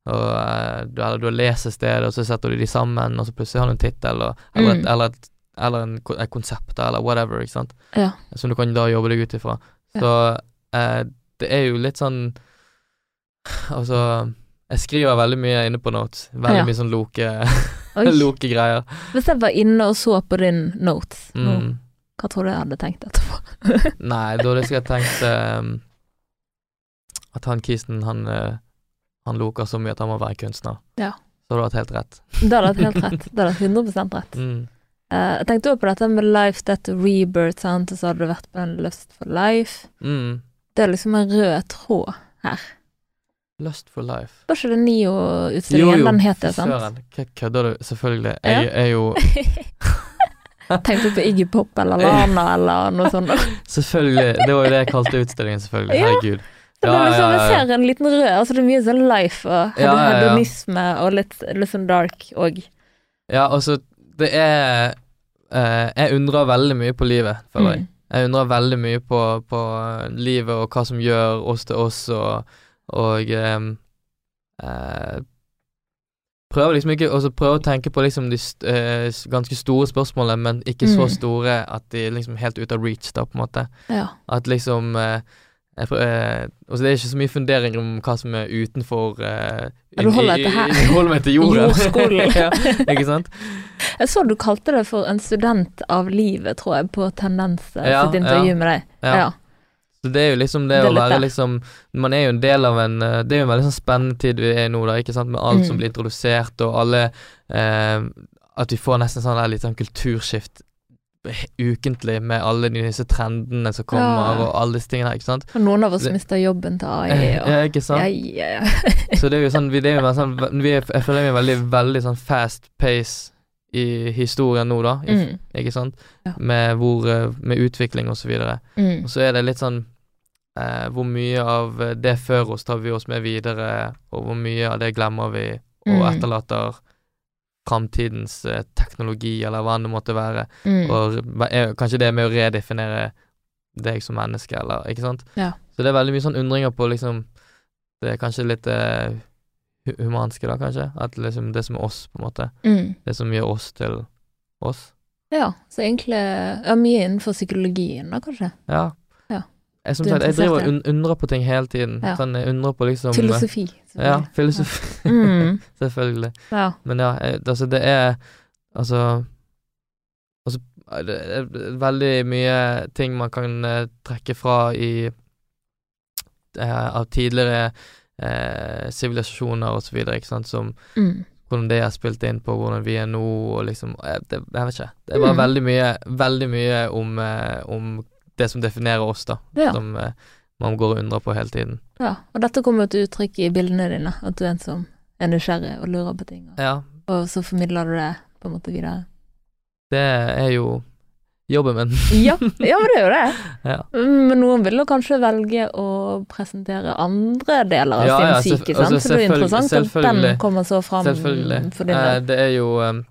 S2: og eh, du, eller du leser stedet, sted, og så setter du de sammen, og så plutselig har du en tittel, eller, eller, et,
S1: Mm.
S2: eller, et, eller en, et konsept, eller whatever, ikke sant.
S1: Ja.
S2: som du kan da jobbe deg ut ifra.
S1: Ja.
S2: Så eh, det er jo litt sånn Altså, jeg skriver veldig mye inne på notes. Veldig
S1: Ja.
S2: mye sånn loke, lokegreier.
S1: Hvis jeg var inne og så på din notes nå,
S2: Mm.
S1: hva tror du jeg hadde tenkt etterpå?
S2: Nei, da hadde jeg tenkt um, at han kisen, han, eh, han loker så mye at han må være kunstner.
S1: Ja.
S2: Så hadde det hatt helt rett.
S1: Det hadde vært helt rett. Det hadde vært 100 rett.
S2: Mm.
S1: Uh, jeg tenkte også på dette med life, That rebirth, sant, og så hadde du vært på en Lust for life.
S2: Mm.
S1: Det er liksom en rød tråd her.
S2: Lust for life.
S1: Var ikke det Nio-utstillingen? Den het det, sant?
S2: Søren. Hva kødder du? Selvfølgelig. Jeg er jo
S1: Tenkte du på Iggy Pop eller Lana eller noe sånt?
S2: Selvfølgelig. Det var jo det jeg kalte utstillingen, selvfølgelig. Herregud. Ja,
S1: Ja, liksom,
S2: ja,
S1: Jeg ser en liten rød, altså det er mye sånn life og hedonisme og litt, litt sånn dark òg.
S2: Ja, altså, det er eh, Jeg undrer veldig mye på livet, føler jeg.
S1: Mm.
S2: Jeg undrer veldig mye på, på livet og hva som gjør oss til oss, og, og um, eh, Prøver liksom ikke også prøver å tenke på liksom de st eh, ganske store spørsmålene, men ikke så
S1: Mm.
S2: store at de liksom helt ute av reach, da, på en måte.
S1: Ja.
S2: At liksom eh, jeg prøver, eh, altså Det er ikke så mye fundering om hva som er utenfor eh,
S1: du holder deg her.
S2: Jeg holder meg til jorden.
S1: Jordskolen.
S2: ja, ikke sant?
S1: Jeg så du kalte det for en student av livet, tror jeg, på Tendens
S2: Ja,
S1: sitt intervju
S2: ja.
S1: med deg.
S2: Ja. Så det er jo liksom det,
S1: Det
S2: å være liksom Man er jo en del av en eh, Det er jo en veldig sånn spennende tid vi er i nå, da, ikke sant, med alt som
S1: Mm.
S2: blir introdusert, og alle eh, At vi får nesten sånn der litt sånn kulturskift ukentlig med alle disse trendene som kommer,
S1: Ja.
S2: og alle disse tingene her, ikke sant.
S1: Og noen av oss
S2: Det-
S1: mister jobben til AI. Og,
S2: Ja, ikke sant?
S1: ja, ja.
S2: Så det er jo sånn, vi, det er jo sånn vi er, Jeg føler vi er veldig, veldig sånn fast pace i historien nå, da, i,
S1: Mm.
S2: ikke sant, med, hvor, eh, med utvikling og så videre.
S1: Mm.
S2: Og så er det litt sånn eh, Hvor mye av det før oss tar vi oss med videre, og hvor mye av det glemmer vi, og
S1: Mm.
S2: etterlater framtidens eh, teknologi, eller hva det måtte være.
S1: Mm.
S2: Og kanskje det med å redefinere deg som menneske, eller Ikke sant?
S1: Ja.
S2: Så det er veldig mye sånn undringer på liksom Det er kanskje litt eh, humanske, da, kanskje. At liksom det som er oss, på en måte.
S1: Mm.
S2: Det som gjør oss til oss.
S1: Ja, så egentlig ja, mye innenfor psykologien, da, kanskje.
S2: Ja.
S1: Ja.
S2: Jeg, som sagt, jeg driver og undrer på ting hele tiden.
S1: Ja.
S2: Sånn, jeg undrer på liksom
S1: Filosofi.
S2: Ja, filosofi.
S1: Mm.
S2: Selvfølgelig.
S1: Ja.
S2: Men ja, jeg, altså det er Altså Altså det er veldig mye ting man kan uh, trekke fra i uh, Av tidligere sivilisasjoner sivilisasjoner og så videre, ikke sant, som
S1: Mm.
S2: hvordan det er spilt inn på hvordan vi er nå, og liksom Jeg, det, jeg vet ikke. Det er bare
S1: Mm.
S2: veldig mye Veldig mye om, eh, om det som definerer oss, da.
S1: Ja.
S2: Som eh, man går og undrer på hele tiden.
S1: ja. Og dette kommer jo til uttrykk i bildene dine, at du er en som er nysgjerrig og lurer på ting, og,
S2: Ja,
S1: og så formidler du det på en måte videre.
S2: det er jo jobben min.
S1: Ja, ja det er jo det.
S2: ja.
S1: Men noen vil jo kanskje velge å presentere andre deler av
S2: Ja,
S1: sin psyke, sant?
S2: altså,
S1: så det er interessant at den kommer så fram for din
S2: Eh,
S1: del.
S2: det er jo um,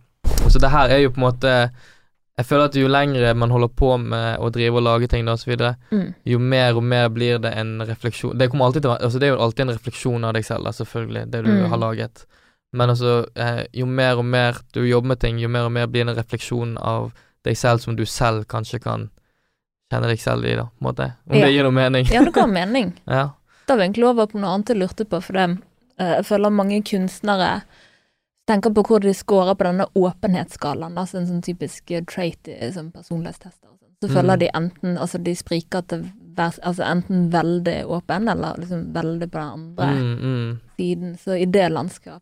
S2: Så det her er jo på en måte Jeg føler at jo lengre man holder på med å drive og lage ting, da, og så videre,
S1: Mm.
S2: jo mer og mer blir det en refleksjon Det alltid Altså, det er jo alltid en refleksjon av deg selv, da, selvfølgelig, det du
S1: Mm.
S2: har laget. Men altså, eh, jo mer og mer du jobber med ting, jo mer og mer blir det en refleksjon av deg selv som du selv kanskje kan kjenne deg selv i, da, på en måte. Om
S1: Ja.
S2: det gir noe mening.
S1: Ja, det ga mening.
S2: ja.
S1: Da var egentlig over på noe annet jeg lurte på, for det, eh, jeg føler mange kunstnere tenker på hvor de scorer på denne åpenhetsskalaen, altså en sånn typisk eh, trait i sånn personlighetstester. sånn. Så
S2: Mm.
S1: føler de enten Altså, de spriker til altså enten veldig åpen, eller liksom veldig på den andre
S2: Mm, mm.
S1: siden. Så i det landskapet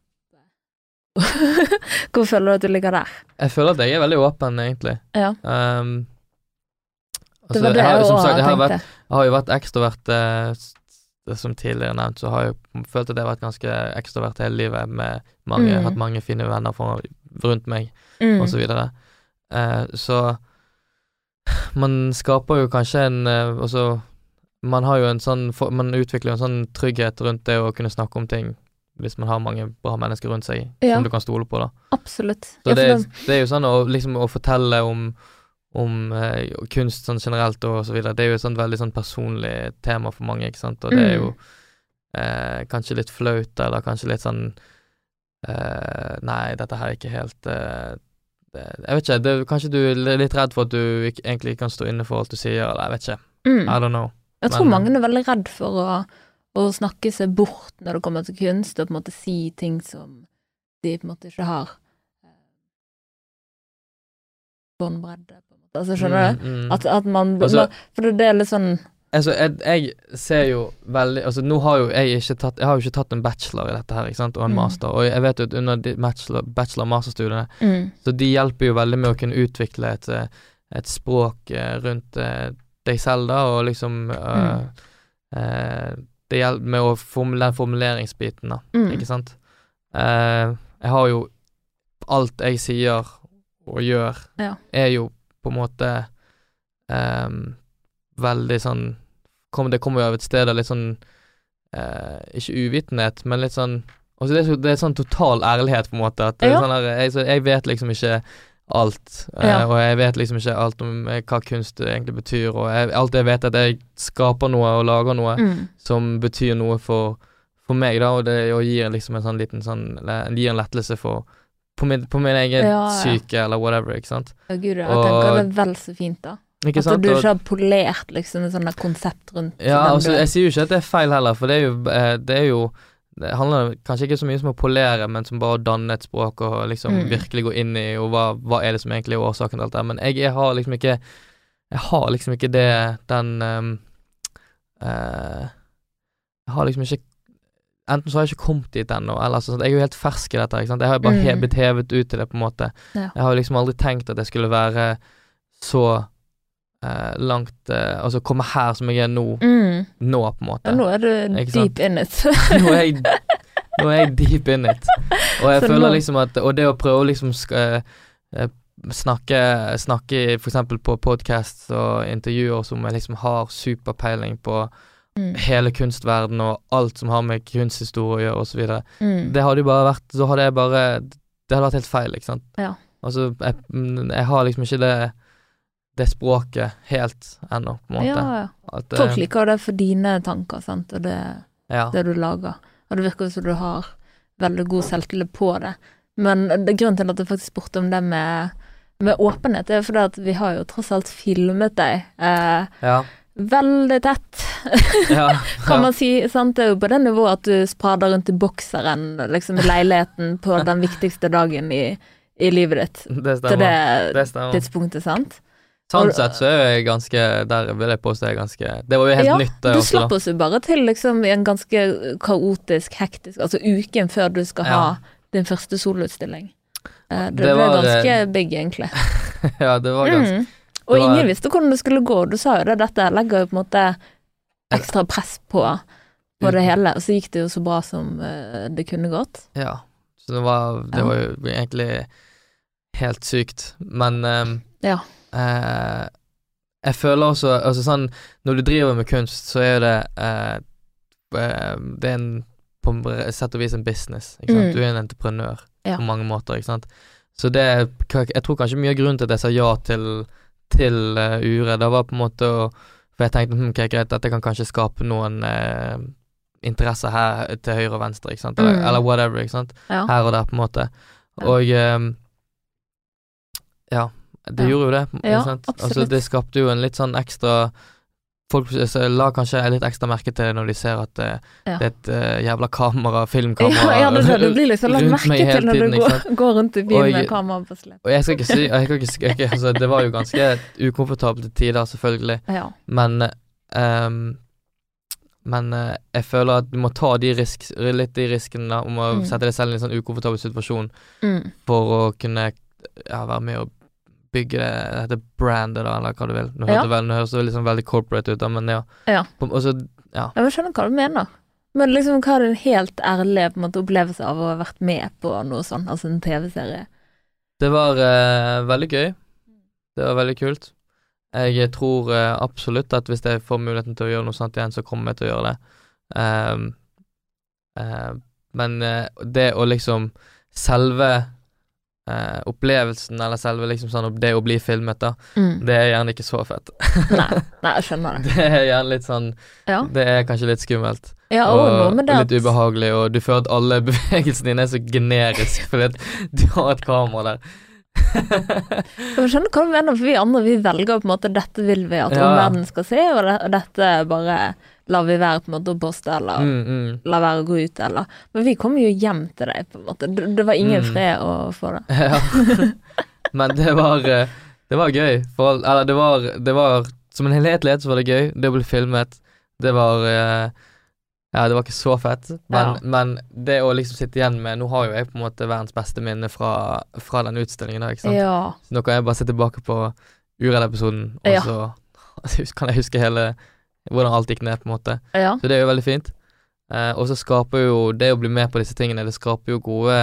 S1: Hvor føler du at du ligger der?
S2: Jeg føler at jeg er veldig åpen, egentlig.
S1: Ja.
S2: Um,
S1: Det
S2: altså,
S1: var det
S2: jeg, har,
S1: jeg
S2: som sagt, jeg, har vært, jeg har jo vært ekstrovert eh, Som tidligere nevnt, så har jeg følt at jeg har vært ganske ekstrovert hele livet, med mange,
S1: Mm.
S2: hatt mange fine venner for, rundt meg,
S1: Mm.
S2: og så videre. Eh, så man skaper jo kanskje en eh, Altså, man har jo en sånn Man utvikler jo en sånn trygghet rundt det å kunne snakke om ting hvis man har mange bra mennesker rundt seg
S1: Ja.
S2: som du kan stole på, da.
S1: Absolutt.
S2: Så det, det er jo sånn å, liksom, å fortelle om, om eh, kunst sånn generelt og så videre, det er jo et sånt veldig sånn personlig tema for mange, ikke sant, og det er jo eh, kanskje litt flaut, eller kanskje litt sånn eh, Nei, dette her er ikke helt eh, det, Jeg vet ikke, det, kanskje du er litt redd for at du ikke, egentlig ikke kan stå inne for alt du sier, eller jeg vet ikke.
S1: mm.
S2: I don't know.
S1: Jeg tror
S2: Men-
S1: mange er veldig redd for å, å snakke seg bort når det kommer til kunst, og på en måte si ting som de på en måte ikke har eh, båndbredde. Altså, skjønner du?
S2: Mm, mm.
S1: At, at man,
S2: Altså-
S1: man For det er litt sånn
S2: Altså, jeg, jeg ser jo veldig Altså, nå har jo jeg ikke tatt Jeg har jo ikke tatt en bachelor i dette her, ikke sant, og en
S1: Mm.
S2: master, og jeg vet jo at under de bachelor, bachelor-
S1: mm,
S2: så de hjelper jo veldig med å kunne utvikle et, eh, et språk eh, rundt eh, deg selv, da, og liksom mm. uh, uh, Det hjelper med å formulere formuleringsbiten, da,
S1: mm,
S2: ikke sant. Uh, jeg har jo Alt jeg sier og gjør,
S1: Ja.
S2: er jo på en måte um, veldig sånn kom, Det kommer jo av et sted av litt sånn uh, Ikke uvitenhet, men litt sånn altså det, er så, det er sånn total ærlighet, på en måte. At det
S1: Ja.
S2: sånn der, jeg, så jeg vet liksom ikke alt, uh,
S1: Ja.
S2: og jeg vet liksom ikke alt om eh, hva kunst egentlig betyr, og jeg, alt jeg vet, er at jeg skaper noe og lager noe
S1: mm,
S2: som betyr noe for, for meg, da, og det og gir liksom en sånn liten sånn Gir en lettelse for på min, på min egen
S1: Ja, ja.
S2: syke, eller whatever, ikke sant.
S1: ja, gud, jeg
S2: Og-
S1: tenker det er vel så fint, da.
S2: Ikke
S1: At
S2: sant?
S1: du ikke har polert liksom et sånt konsept rundt
S2: Ja, altså, jeg sier jo ikke at det er feil heller, for det er jo, eh, det er jo det handler kanskje ikke så mye som å polere, men som bare å danne et språk og liksom
S1: Mm.
S2: virkelig gå inn i og hva, hva er det som egentlig er årsaken til alt det. Men jeg, jeg har liksom ikke Jeg har liksom ikke det den um, uh, Jeg har liksom ikke Enten så har jeg ikke kommet dit ennå, eller sånn Jeg er jo helt fersk i dette, ikke sant. Jeg har jo bare he,
S1: Mm.
S2: blitt hevet ut til det, på en måte.
S1: Ja.
S2: Jeg har liksom aldri tenkt at jeg skulle være så eh, langt eh, Altså komme her som jeg er nå,
S1: Mm.
S2: nå, på en måte.
S1: Ja, nå er du deep in it.
S2: Nå er jeg, nå er jeg deep in it. Og jeg
S1: Så
S2: føler
S1: nå-
S2: liksom at Og det å prøve å liksom eh, eh, snakke, snakke eksempel på podcasts og intervjuer som jeg liksom har superpeiling på
S1: mm.
S2: hele kunstverdenen og alt som har med kunsthistorie å gjøre, videre.
S1: Mm.
S2: Det hadde jo bare vært Så hadde jeg bare Det hadde vært helt feil, ikke sant.
S1: Ja.
S2: Altså, jeg, jeg har liksom ikke det det språket helt ennå, på en måte.
S1: Ja, ja.
S2: At, eh,
S1: Folk liker det for dine tanker, sant, og det,
S2: ja.
S1: det du lager. Og det virker som du har veldig god selvtillit på det. Men det, grunnen til at jeg faktisk spurte om det med, med åpenhet, er fordi at vi har jo tross alt filmet deg eh,
S2: Ja.
S1: Veldig tett,
S2: ja.
S1: kan man si. Sant? Det er jo på det nivået at du sprader rundt i bokseren liksom i leiligheten på den viktigste dagen i, i livet ditt.
S2: Det
S1: Til
S2: stemmer.
S1: det
S2: Det stemmer.
S1: tidspunktet, sant?
S2: Sånn sett så er jeg ganske Der vil jeg påstå jeg er ganske Det var jo helt
S1: Ja,
S2: nytt, det
S1: Du
S2: også,
S1: slapp oss jo bare til liksom i en ganske kaotisk, hektisk Altså uken før du skal ha din første soloutstilling. Eh, Det,
S2: Det
S1: ble
S2: var,
S1: ganske big, egentlig.
S2: ja, det var ganske
S1: Mm. Og
S2: var-
S1: ingen visste hvordan det skulle gå. Du sa jo det, dette legger jo på en måte ekstra press på, på det hele. Og så gikk det jo så bra som eh, det kunne gått.
S2: Ja. Så det var Det var jo egentlig helt sykt. Men um,
S1: Ja.
S2: eh, jeg føler også Altså sånn Når du driver med kunst, så er det eh, eh, Det er en på sett og vis en business.
S1: Mm.
S2: Du er en entreprenør
S1: Ja.
S2: på mange måter, ikke sant. Så det Jeg tror kanskje mye av grunnen til at jeg sa ja til, til uh, Ure, det var på en måte å For jeg tenkte hm, ok, greit, dette kan kanskje skape noen uh, interesser her til høyre og venstre, ikke sant. Eller,
S1: Mm.
S2: eller whatever, ikke sant.
S1: Ja.
S2: Her og der, på en måte. Og um, ja. det
S1: Ja.
S2: gjorde jo det. ikke sant? Altså, det skapte jo en litt sånn ekstra Folk la kanskje litt ekstra merke til det når de ser at det,
S1: Ja.
S2: det er et uh, jævla kamera, filmkamera
S1: Ja, ja, det blir liksom lagt merke til når
S2: tiden,
S1: du går, går rundt i byen
S2: Og
S1: med kamera på slep.
S2: Og jeg skal ikke si jeg skal ikke, jeg, altså, Det var jo ganske ukomfortable til tider, selvfølgelig, men um, Men uh, jeg føler at du må ta de risk, litt de riskene om å
S1: Mm.
S2: sette deg selv i en sånn ukomfortabel situasjon
S1: Mm.
S2: for å kunne ja, være med og bygge det, dette brandet, da, eller hva du vil. Nå
S1: Ja.
S2: høres det liksom veldig corporate ut, da, men ja.
S1: Ja.
S2: På, og ja.
S1: Jeg skjønner hva du mener. Men liksom, hva er din helt ærlige på en måte, opplevelse av å ha vært med på noe sånt, altså en TV-serie?
S2: Det var eh, veldig gøy. Det var veldig kult. Jeg tror eh, absolutt at hvis jeg får muligheten til å gjøre noe sånt igjen, så kommer jeg til å gjøre det. Um, uh, men eh, det å liksom Selve eh, opplevelsen, eller selve liksom sånn det å bli filmet, da,
S1: Mm.
S2: det er gjerne ikke så fett.
S1: Nei, nei, jeg skjønner det.
S2: Det er gjerne litt sånn
S1: Ja,
S2: Det er kanskje litt skummelt.
S1: ja og,
S2: og,
S1: med det
S2: og litt ubehagelig, og du føler at alle bevegelsene dine er så generiske fordi du har et kamera der.
S1: Jeg skjønner hva du mener, for vi andre vi velger på en måte dette vil vi at
S2: Ja.
S1: omverdenen skal se, og det, dette bare lar vi være på en måte å poste, eller
S2: mm, mm.
S1: la være å gå ut, eller Men vi kommer jo hjem til deg, på en måte. Det, det var ingen
S2: Mm.
S1: fred å få det.
S2: Ja. Men det var eh, Det var gøy. For, eller det var, det var Som en helhetlighet så var det gøy. Det å bli filmet, det var eh, Ja, det var ikke så fett, men,
S1: Ja.
S2: men det å liksom sitte igjen med Nå har jo jeg på en måte verdens beste minne fra, fra den utstillingen, da, ikke sant.
S1: Ja.
S2: Så nå kan jeg bare se tilbake på Uredd-episoden, og
S1: Ja.
S2: så kan jeg huske hele hvordan alt gikk ned, på en måte.
S1: Ja.
S2: Så det er jo veldig fint. Eh, og så skaper jo det å bli med på disse tingene, det skaper jo gode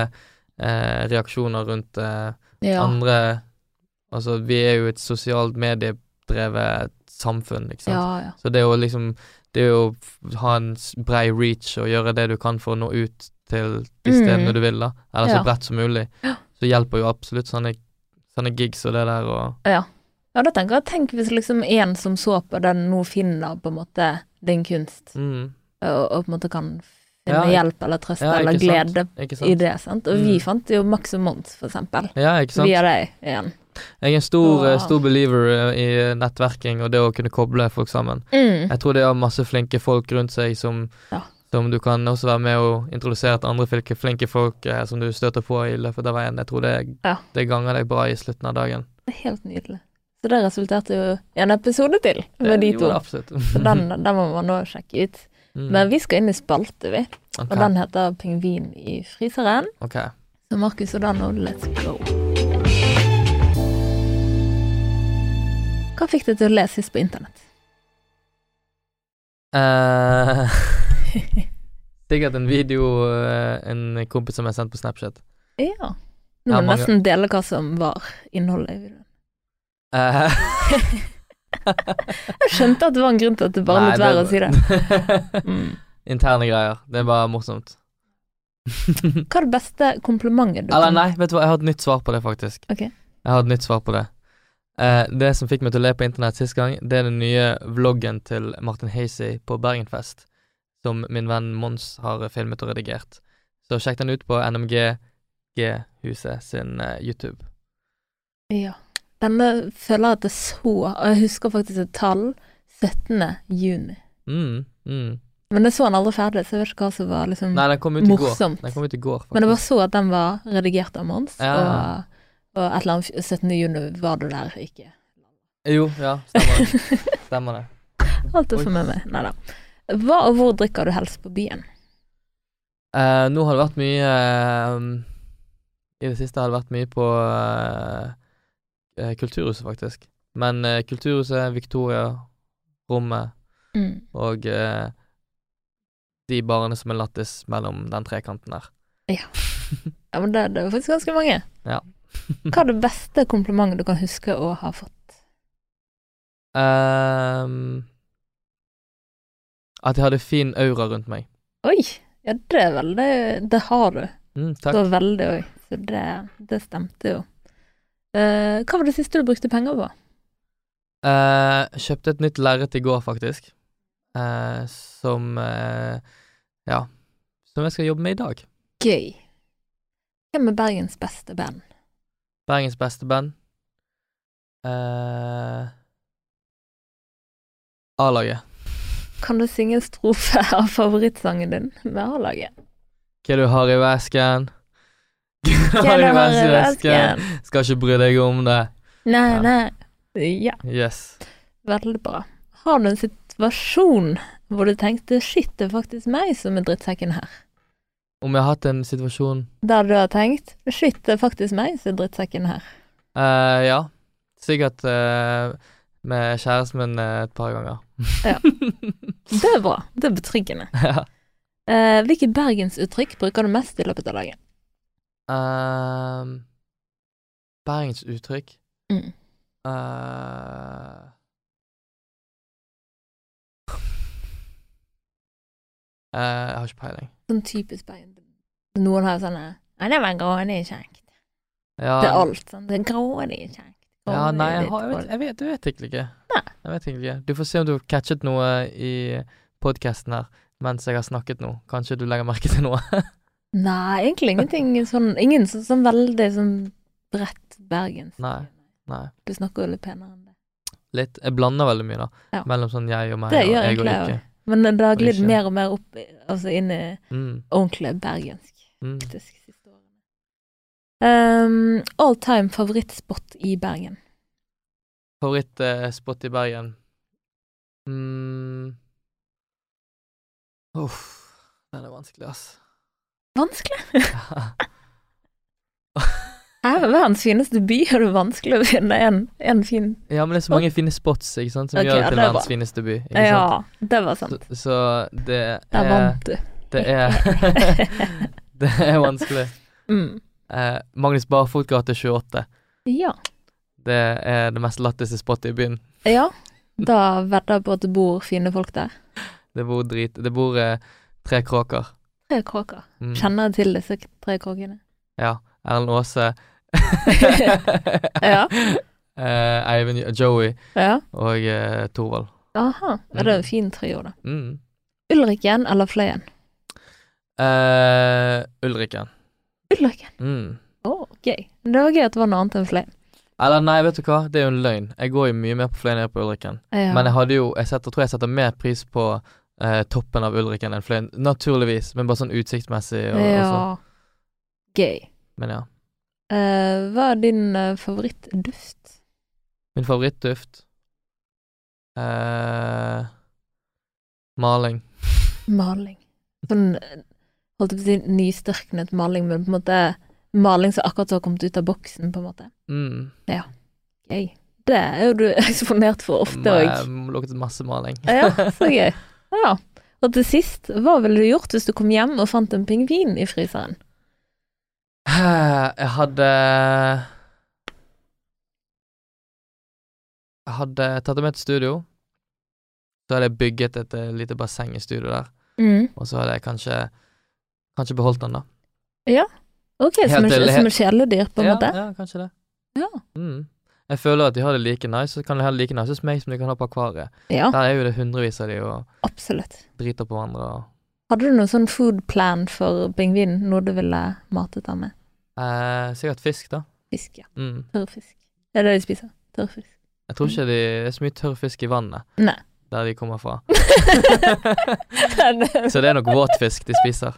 S2: eh, reaksjoner rundt eh,
S1: ja.
S2: andre Altså, vi er jo et sosialt mediedrevet samfunn, ikke sant.
S1: Ja.
S2: Så det å liksom Det å ha en brei reach og gjøre det du kan for å nå ut til de
S1: Mm.
S2: stedene du vil, da, eller så bredt som mulig, så hjelper jo absolutt sånne, sånne gigs og det der og
S1: Ja, da tenker jeg Tenk hvis liksom en som så på den nå finner på en måte din kunst,
S2: mm,
S1: og, og på en måte kan
S2: Ja,
S1: finne hjelp eller trøst
S2: ja,
S1: eller glede i det. sant? Og vi
S2: Mm.
S1: fant jo Max og Mons, for eksempel.
S2: Ja.
S1: Via deg igjen.
S2: Jeg er en stor, eh,
S1: Wow.
S2: stor believer eh, i nettverking og det å kunne koble folk sammen.
S1: Mm.
S2: Jeg tror det er masse flinke folk rundt seg som,
S1: Ja.
S2: som du kan også være med og introdusere til andre flinke, flinke folk eh, som du støter på i løpet av veien. Jeg tror det,
S1: Ja.
S2: det ganger deg bra i slutten av dagen.
S1: Det er helt nydelig. Så det resulterte jo i en episode til med de to. Så den, den må man nå sjekke ut.
S2: Mm.
S1: Men vi skal inn i spalte, vi.
S2: Okay.
S1: Og den heter Pingvin i fryseren.
S2: Okay.
S1: Så Markus og Dan, let's go. Hva fikk deg til å le sist på internett?
S2: Eh, sikkert en video eh, en kompis som jeg har sendt på Snapchat.
S1: Ja. Nå må du nesten dele hva som var innholdet i videoen.
S2: Eh,
S1: Jeg skjønte at det var en grunn til at det bare lot være å si det. Mm.
S2: Interne greier. Det er bare morsomt.
S1: Hva er det beste komplimentet du
S2: Eller nei, vet du hva, jeg har et nytt svar på det, faktisk.
S1: Okay.
S2: Jeg har et nytt svar på det. Uh, det som fikk meg til å le på internett sist gang, det er den nye vloggen til Martin Hazy på Bergenfest, som min venn Mons har filmet og redigert. Så sjekk den ut på NMG-huset sin uh, YouTube.
S1: Ja. Denne føler jeg at det så Og jeg husker faktisk et tall. 17. juni.
S2: Mm, mm.
S1: Men jeg så den aldri ferdig, så jeg vet ikke hva som var liksom
S2: Nei, den kom ut i går. Den kom ut i går, faktisk.
S1: Men jeg bare så at den var redigert av Mons,
S2: Ja.
S1: og, og et eller annet 17. juni var du der ikke.
S2: Jo, ja, stemmer det. Stemmer det.
S1: Alt
S2: Oi.
S1: for med meg. Nei da. Hva og hvor drikker du helst på byen?
S2: Uh, nå har det vært mye uh, I det siste har det vært mye på eh, eh, Kulturhuset, faktisk. Men eh, Kulturhuset, Victoria, Rommet
S1: Mm.
S2: og eh, de barene som er lattis mellom den trekanten der.
S1: Ja, men det, det er faktisk ganske mange.
S2: Ja.
S1: Hva er det beste komplimentet du kan huske å ha fått?
S2: Um, at jeg hadde fin aura rundt meg.
S1: Oi! Ja, det er veldig det Det har du.
S2: Mm, takk.
S1: veldig òg. Så det, det stemte jo. Eh, hva var det siste du brukte penger på?
S2: Uh, kjøpte et nytt lerret i går, faktisk. Uh, som Ja. Som jeg skal jobbe med i dag.
S1: Gøy. Hvem er Bergens beste band?
S2: Bergens beste band. A-laget.
S1: Kan du synge en strofe av favorittsangen din med A-laget?
S2: Hva du har i vesken?
S1: Hva i vesken?
S2: Skal ikke bry deg om det.
S1: Nei,
S2: Ja.
S1: nei. Ja,
S2: Yes.
S1: veldig bra. Har du en situasjon hvor du tenkte shit, det er faktisk meg som er drittsekken her?
S2: Om jeg har hatt en situasjon
S1: Der du har tenkt shit, det er faktisk meg som er drittsekken her.
S2: Uh, Ja. Sikkert uh, med kjæresten min uh, et par ganger.
S1: Ja. Det er bra. Det er betryggende.
S2: ja.
S1: Eh, hvilke bergensuttrykk bruker du mest i løpet av dagen?
S2: Um, Bergensuttrykk
S1: Mm.
S2: Uh, Uh, Jeg har ikke peiling.
S1: Sånn typisk Bergen. Noen har sånne Nei, det var grådig kjekt.
S2: Ja,
S1: Det er alt sånn. Det er grådig kjekt.
S2: ja, nei, jeg, har, jeg, vet, jeg, vet, jeg vet egentlig ikke.
S1: Nei.
S2: Jeg vet egentlig ikke. Du får se om du har catchet noe i podkasten her mens jeg har snakket nå. Kanskje du legger merke til noe.
S1: Nei, egentlig ingenting sånn Ingen sånn, sånn veldig sånn bredt bergensk.
S2: Nei. Nei.
S1: Du snakker jo litt penere enn det.
S2: Litt. Jeg blander veldig mye, da.
S1: Ja.
S2: Mellom sånn jeg og meg
S1: Det
S2: og
S1: gjør
S2: jeg og ikke.
S1: Men det har glidd mer og mer opp altså inn i
S2: Mm,
S1: ordentlig bergensk.
S2: mm.
S1: Faktisk siste årene. Um, all time favorittspot i Bergen.
S2: Favorittspot i Bergen? mm. Uff, den er vanskelig, ass.
S1: Vanskelig? Her er verdens fineste by, og det er vanskelig å finne en, en fin
S2: ja, men det er så mange fine spots ikke sant, som
S1: okay,
S2: gjør det til
S1: er
S2: verdens fineste by. Ikke
S1: Ja,
S2: sant?
S1: det var sant.
S2: Så, så det
S1: Der
S2: er
S1: vant du.
S2: Det er Det er vanskelig.
S1: mm.
S2: Eh, Magnus Barfot gate 28.
S1: Ja.
S2: Det er det mest latteste spottet i byen.
S1: ja. Da vedder jeg på at det bor fine folk der.
S2: Det bor drit Det bor eh, tre kråker.
S1: Tre kråker.
S2: Mm.
S1: Kjenner du til disse tre kråkene?
S2: Ja. Erlend Aase.
S1: Ja.
S2: Uh, Eivind Joey
S1: Ja.
S2: og uh, Torvald.
S1: Aha. Ja, det er
S2: Mm.
S1: en fin trio, da.
S2: Mm.
S1: Ulriken eller Fløyen?
S2: Uh, Ulriken.
S1: Ulriken.
S2: Mm.
S1: Oh, gøy. Det var gøy at det var noe annet enn Fløyen.
S2: Eller nei, vet du hva, det er jo en løgn. Jeg går jo mye mer på Fløyen enn på Ulriken.
S1: Ja.
S2: Men jeg hadde jo Jeg setter, tror jeg setter mer pris på eh, toppen av Ulriken enn Fløyen. Naturligvis, men bare sånn utsiktsmessig og, og
S1: ja.
S2: sånn.
S1: Gøy.
S2: Men ja.
S1: Uh, hva er din uh, favorittduft?
S2: Min favorittduft uh, Maling.
S1: Maling. Sånn holdt jeg på å si nystørknet maling, men på en måte maling som akkurat har kommet ut av boksen, på en måte.
S2: Mm.
S1: Gøy. Det er jo du eksponert for ofte òg.
S2: Luktet masse maling.
S1: Ja, så gøy. Ja. Og til sist, hva ville du gjort hvis du kom hjem og fant en pingvin i fryseren?
S2: Jeg hadde Jeg hadde tatt det med til studio. Så hadde jeg bygget et eh, lite basseng i studio der.
S1: Mm.
S2: Og så hadde jeg kanskje Kanskje beholdt den, da. Ja.
S1: Ok, som, en, som et kjæledyr, på en
S2: ja,
S1: måte?
S2: Ja, kanskje det.
S1: Ja.
S2: Mm. Jeg føler at de har det like nice, så kan de ha det like nice hos meg som de kan ha på akvariet.
S1: Ja,
S2: Der er jo det hundrevis av de og
S1: absolutt.
S2: driter på hverandre og
S1: Hadde du noen sånn food plan for pingvinen? Noe du ville matet den med?
S2: eh, Sikkert fisk, da.
S1: Fisk, ja.
S2: Mm.
S1: Tørrfisk. Det er det de spiser. Tørrfisk.
S2: Jeg tror ikke de, det er så mye tørrfisk i vannet
S1: Nei.
S2: der de kommer fra. Så det er nok våtfisk de spiser.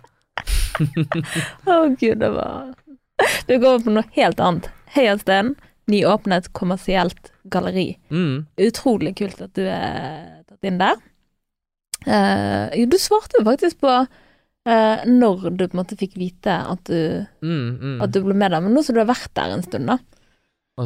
S1: Å gud, det var Du går over på noe helt annet. Heia Sten, nyåpnet kommersielt galleri.
S2: Mm.
S1: Utrolig kult at du er tatt inn der. Uh, du svarte jo faktisk på uh, når du på en måte fikk vite at du,
S2: Mm, mm.
S1: at du ble med der, men nå som du har vært der en stund, da.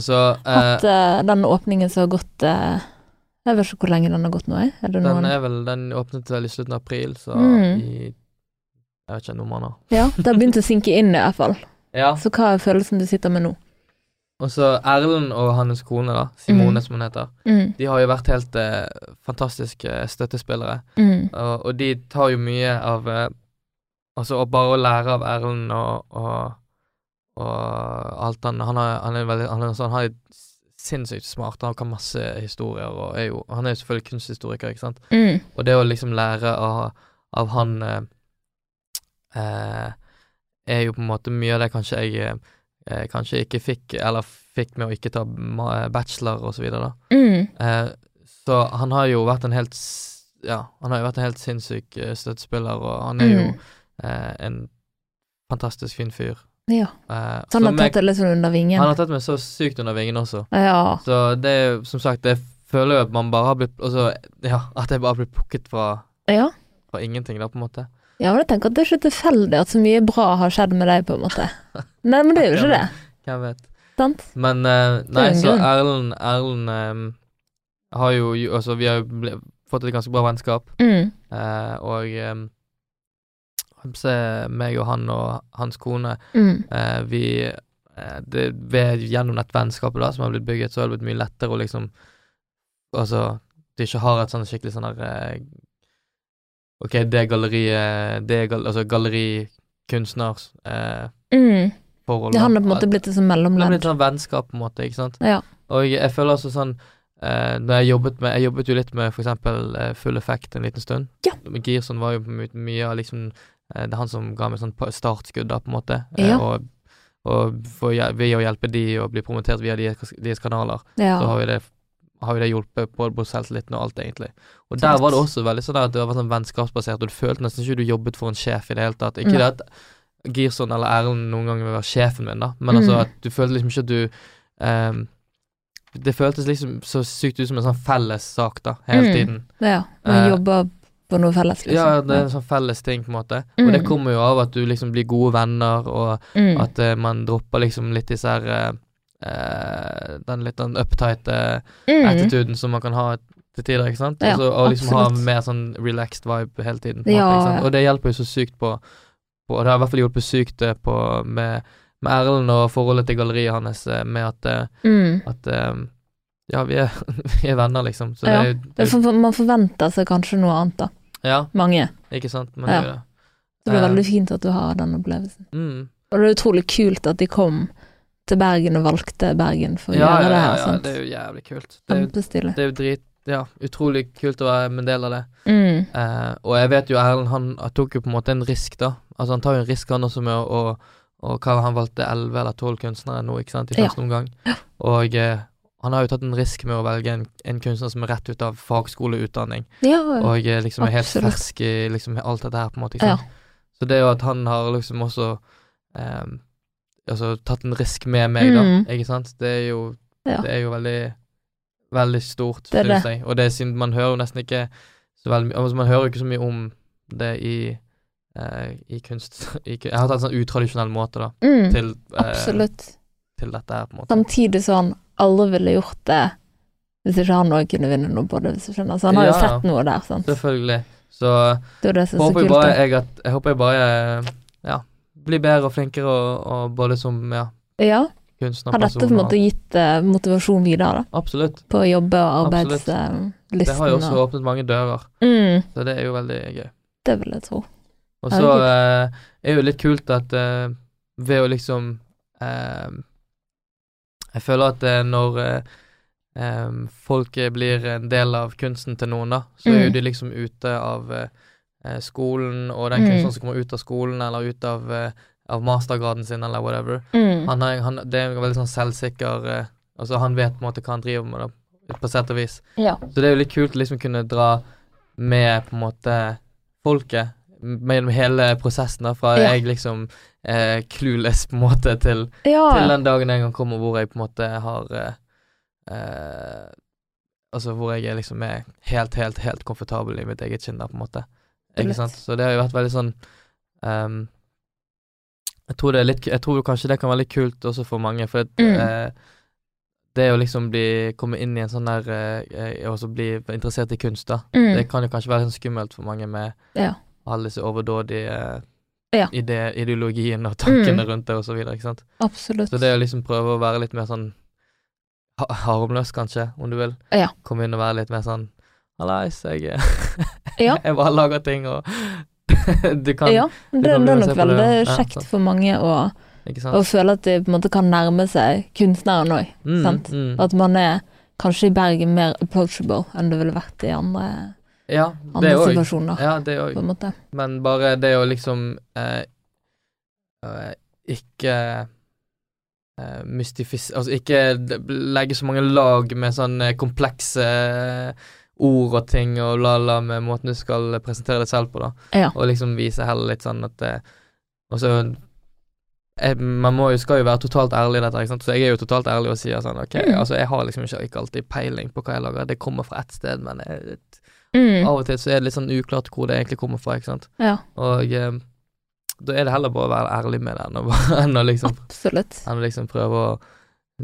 S2: Så uh,
S1: at eh, den åpningen som har gått Jeg vet ikke hvor lenge den har gått nå, jeg. Er
S2: Den
S1: noen
S2: er vel Den åpnet vel i slutten av april, så
S1: Mm.
S2: i Jeg vet ikke, noen måneder.
S1: Ja, det har begynt å synke inn, i hvert fall.
S2: Ja.
S1: Så hva er følelsen du sitter med nå?
S2: Og så Erlend og hans kone, da, Simone
S1: Mm.
S2: som hun heter,
S1: Mm,
S2: de har jo vært helt eh, fantastiske støttespillere.
S1: mm,
S2: Og, og de tar jo mye av eh, Altså bare å lære av Erlend og, og, og alt han Han, har, han er veldig Han er, sånn, han er sinnssykt smart, han kan masse historier og er jo Han er jo selvfølgelig kunsthistoriker, ikke sant.
S1: mm,
S2: Og det å liksom lære av, av han eh, eh, er jo på en måte mye av det kanskje jeg eh, eh, kanskje ikke fikk, eller fikk med å ikke ta bachelor og så videre, da.
S1: Mm.
S2: Eh, så han har jo vært en helt Ja, han har jo vært en helt sinnssyk eh, støttespiller, og han er jo
S1: Mm.
S2: eh, en fantastisk fin fyr.
S1: Ja.
S2: Eh,
S1: Så han har tatt det litt sånn under vingen?
S2: han har tatt meg så sykt under vingen også.
S1: Ja.
S2: Så det er som sagt, jeg føler jo at man bare har blitt Altså, ja, at jeg bare har blitt plukket fra,
S1: ja.
S2: fra ingenting, da, på en måte.
S1: Ja, men jeg tenker at det er ikke tilfeldig at så mye bra har skjedd med deg, på en måte. Nei, men det er jo ikke det.
S2: Hvem vet.
S1: Sant?
S2: Men
S1: er
S2: nei, så. Erlend Erlend um, har jo Altså, vi har jo ble, fått et ganske bra vennskap,
S1: Mm.
S2: uh, og um, meg og han og hans kone,
S1: Mm.
S2: eh, vi det, ved, Gjennom dette vennskapet da, som har blitt bygget, så har det blitt mye lettere å liksom Altså, du ikke har et sånn skikkelig sånn der Ok, det galleriet Det er gal, altså gallerikunstners eh,
S1: Mm.
S2: forhold.
S1: Det har på en måte blitt et sånn mellomledd.
S2: blitt sånn vennskap, på en måte, ikke sant?
S1: Ja.
S2: Og jeg føler altså sånn eh, Når jeg jobbet med Jeg jobbet jo litt med for eksempel eh, Full Effect en liten stund.
S1: Ja.
S2: Girson var jo my mye av liksom eh, Det er han som ga meg sånn startskudd, da, på en måte. Eh,
S1: Ja.
S2: Og, og for, ved å hjelpe de og bli promotert via deres, deres kanaler,
S1: Ja.
S2: så har vi det har jo det hjulpet både på selvtilliten og alt, egentlig. Og der var det også veldig sånn at det var sånn vennskapsbasert, og du følte nesten ikke du jobbet for en sjef i det hele tatt. Ikke det at Girson eller Erlend noen ganger vil være sjefen min, da, men altså
S1: Mm.
S2: at du følte liksom ikke at du um, Det føltes liksom så sykt ut som en sånn felles sak, da, hele
S1: Mm.
S2: tiden.
S1: ja. Man
S2: uh,
S1: jobber på noe felles, liksom.
S2: Ja, det er en sånn felles ting, på en måte. Og
S1: Mm.
S2: det kommer jo av at du liksom blir gode venner, og
S1: Mm.
S2: at uh, man dropper liksom litt disse her eh, eh, Den litt den uptight eh,
S1: Mm.
S2: attituden som man kan ha til tider, ikke sant?
S1: Ja,
S2: Altså, og liksom ha mer sånn relaxed vibe hele tiden.
S1: Ja,
S2: måte. Og det hjelper jo så sykt på, på det har i hvert fall hjulpet sykt eh, på med, med Erlend og forholdet til galleriet hans, med at,
S1: Mm.
S2: at Ja, vi er, vi er venner, liksom. Så
S1: Ja,
S2: det er
S1: Det er man forventer seg kanskje noe annet, da.
S2: Ja,
S1: Mange.
S2: ikke sant? Men
S1: Ja.
S2: det er det.
S1: Så det
S2: Eh,
S1: veldig fint at du har den opplevelsen.
S2: Mm.
S1: Og det er utrolig kult at de kom til Bergen og valgte Bergen for å
S2: Ja,
S1: gjøre
S2: ja,
S1: det
S2: ja,
S1: her.
S2: ja,
S1: sant?
S2: det er jo jævlig kult. Det er jo, det er jo drit Ja, utrolig kult å være en del av det.
S1: Mm.
S2: Eh, og jeg vet jo Erlend, han, han tok jo på en måte en risk, da. Altså Han tar jo en risk, han også, med å, og, å hva Han valgte elleve eller tolv kunstnere nå, ikke sant, i
S1: Ja.
S2: første omgang. Og eh, han har jo tatt en risk med å velge en, en kunstner som er rett ut av fagskoleutdanning,
S1: Ja,
S2: og eh, liksom er helt
S1: Absolutt.
S2: fersk i liksom alt dette her, på en måte. Ikke
S1: ja.
S2: sant? Så det er jo at han har liksom også eh, Altså tatt en risk med meg, da,
S1: Mm.
S2: ikke sant. Det er jo
S1: Ja.
S2: Det er jo veldig Veldig stort, synes jeg. Og det er siden man hører jo nesten ikke så veldig mye Altså man hører jo ikke så mye om det i eh, i kunst i, Jeg har tatt en sånn utradisjonell måte, da,
S1: Mm.
S2: til, eh,
S1: Absolutt.
S2: til dette her, på en måte.
S1: Samtidig sånn, han aldri ville gjort det hvis ikke han òg kunne vinne noe på det, hvis du skjønner. Så han har
S2: Ja, jo
S1: sett noe der, sant.
S2: Selvfølgelig. Så
S1: Det det er
S2: håper jeg bare jeg at Jeg håper jeg bare ja, blir bedre og flinkere, og, og både som ja,
S1: Ja,
S2: kunstner,
S1: har dette på en måte gitt uh, motivasjon videre, da?
S2: Absolutt.
S1: På jobbe og
S2: Absolutt.
S1: Uh,
S2: Det har jo også
S1: og
S2: åpnet mange dører,
S1: mm,
S2: så det er jo veldig gøy.
S1: Det vil jeg tro.
S2: Og så eh, er jo litt kult at eh, ved å liksom Jeg føler at når folk blir en del av kunsten til noen, da, så er jo
S1: Mm.
S2: de liksom ute av eh, skolen, og den
S1: Mm.
S2: kunstneren som kommer ut av skolen, eller ut av, eh, av mastergraden sin, eller whatever.
S1: Mm.
S2: Han, han Det er en veldig sånn selvsikker eh, Altså, han vet på en måte hva han driver med, da, på sett og vis.
S1: Ja.
S2: Så det er jo litt kult å liksom kunne dra med på en måte folket gjennom hele prosessen, da, fra
S1: Ja.
S2: jeg liksom eh, clueless på en måte til,
S1: ja.
S2: til den dagen en gang kommer hvor jeg på en måte har eh, eh, Altså hvor jeg er liksom er helt, helt, helt komfortabel i mitt eget kinn da, på en måte. Ikke sant? Så det har jo vært veldig sånn um, Jeg tror det er litt Jeg tror kanskje det kan være litt kult også for mange, for det,
S1: Mm.
S2: eh, det å liksom bli komme inn i en sånn der eh, eh, Og så bli interessert i kunst, da.
S1: Mm.
S2: Det kan jo kanskje være sånn skummelt for mange med
S1: Ja.
S2: alle disse overdådige
S1: Ja.
S2: ide, ideologien og tankene
S1: Mm.
S2: rundt det, og så videre, ikke sant.
S1: Absolutt.
S2: Så det å liksom prøve å være litt mer sånn ha- harmløs, kanskje, om du vil.
S1: Ja.
S2: Komme inn og være litt mer sånn Hallais, jeg
S1: Ja.
S2: Jeg bare lager ting, og du kan
S1: ja, det, det
S2: kan
S1: er nok
S2: det,
S1: veldig kjekt
S2: ja,
S1: for mange å, å føle at de på en måte kan nærme seg kunstneren òg.
S2: Mm,
S1: sant?
S2: mm.
S1: At man er kanskje i Bergen mer approachable enn det ville vært i andre,
S2: Ja, det
S1: andre situasjoner,
S2: Ja, det òg. Men bare det å liksom eh, eh, ikke eh, mystifis... Altså ikke legge så mange lag med sånn komplekse eh, ord og ting og la-la med måten du skal presentere deg selv på, da.
S1: Ja.
S2: Og liksom vise heller litt sånn at eh, Og så jeg, Man må jo, skal jo være totalt ærlig i dette, ikke sant. Så jeg er jo totalt ærlig og sier sånn ok,
S1: Mm.
S2: altså jeg har liksom ikke, ikke alltid peiling på hva jeg lager. Det kommer fra ett sted, men jeg,
S1: Mm.
S2: av og til så er det litt sånn uklart hvor det egentlig kommer fra, ikke sant.
S1: Ja,
S2: Og eh, da er det heller bare å være ærlig med det enn å, enn å liksom
S1: absolutt.
S2: enn å liksom prøve å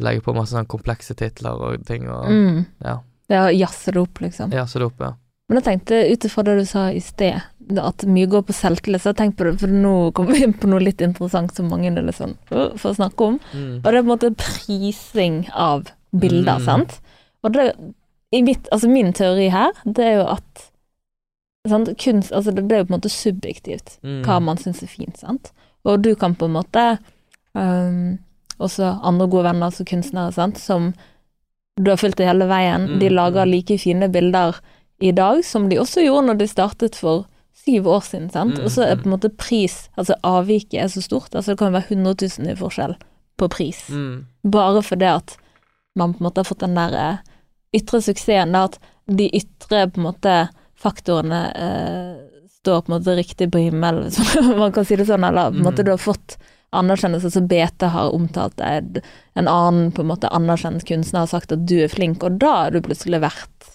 S2: legge på masse sånn komplekse titler og ting og
S1: Mm.
S2: ja.
S1: Det å jazze det opp, liksom.
S2: jazze det opp, ja.
S1: Men jeg tenkte ut ifra det du sa i sted, at mye går på selvtillit, så jeg tenkte på det, for nå kommer vi inn på noe litt interessant som mange er litt sånn uh, for å snakke om.
S2: Mm.
S1: Og det er på en måte prising av bilder,
S2: Mm.
S1: sant. Og det, i mitt, altså min teori her, det er jo at sant, kunst, altså det, det er jo på en måte subjektivt
S2: Mm.
S1: hva man syns er fint, sant. Og du kan på en måte um, Også andre gode venner, altså kunstnere, sant, som du har fulgt det hele veien, de
S2: Mm,
S1: lager like fine bilder i dag som de også gjorde når de startet for syv år siden, sant.
S2: Mm,
S1: Og så er
S2: mm.
S1: på en måte pris, altså avviket er så stort, altså det kan være 100 000 i forskjell på pris.
S2: Mm.
S1: Bare fordi at man på en måte har fått den der eh, ytre suksessen, da at de ytre på en måte faktorene eh, står på en måte riktig på himmelen, hvis man kan si det sånn, eller på en måte du har fått anerkjennelse, så BT har omtalt deg, en annen på en måte anerkjent kunstner har sagt at du er flink, og da er du plutselig verdt.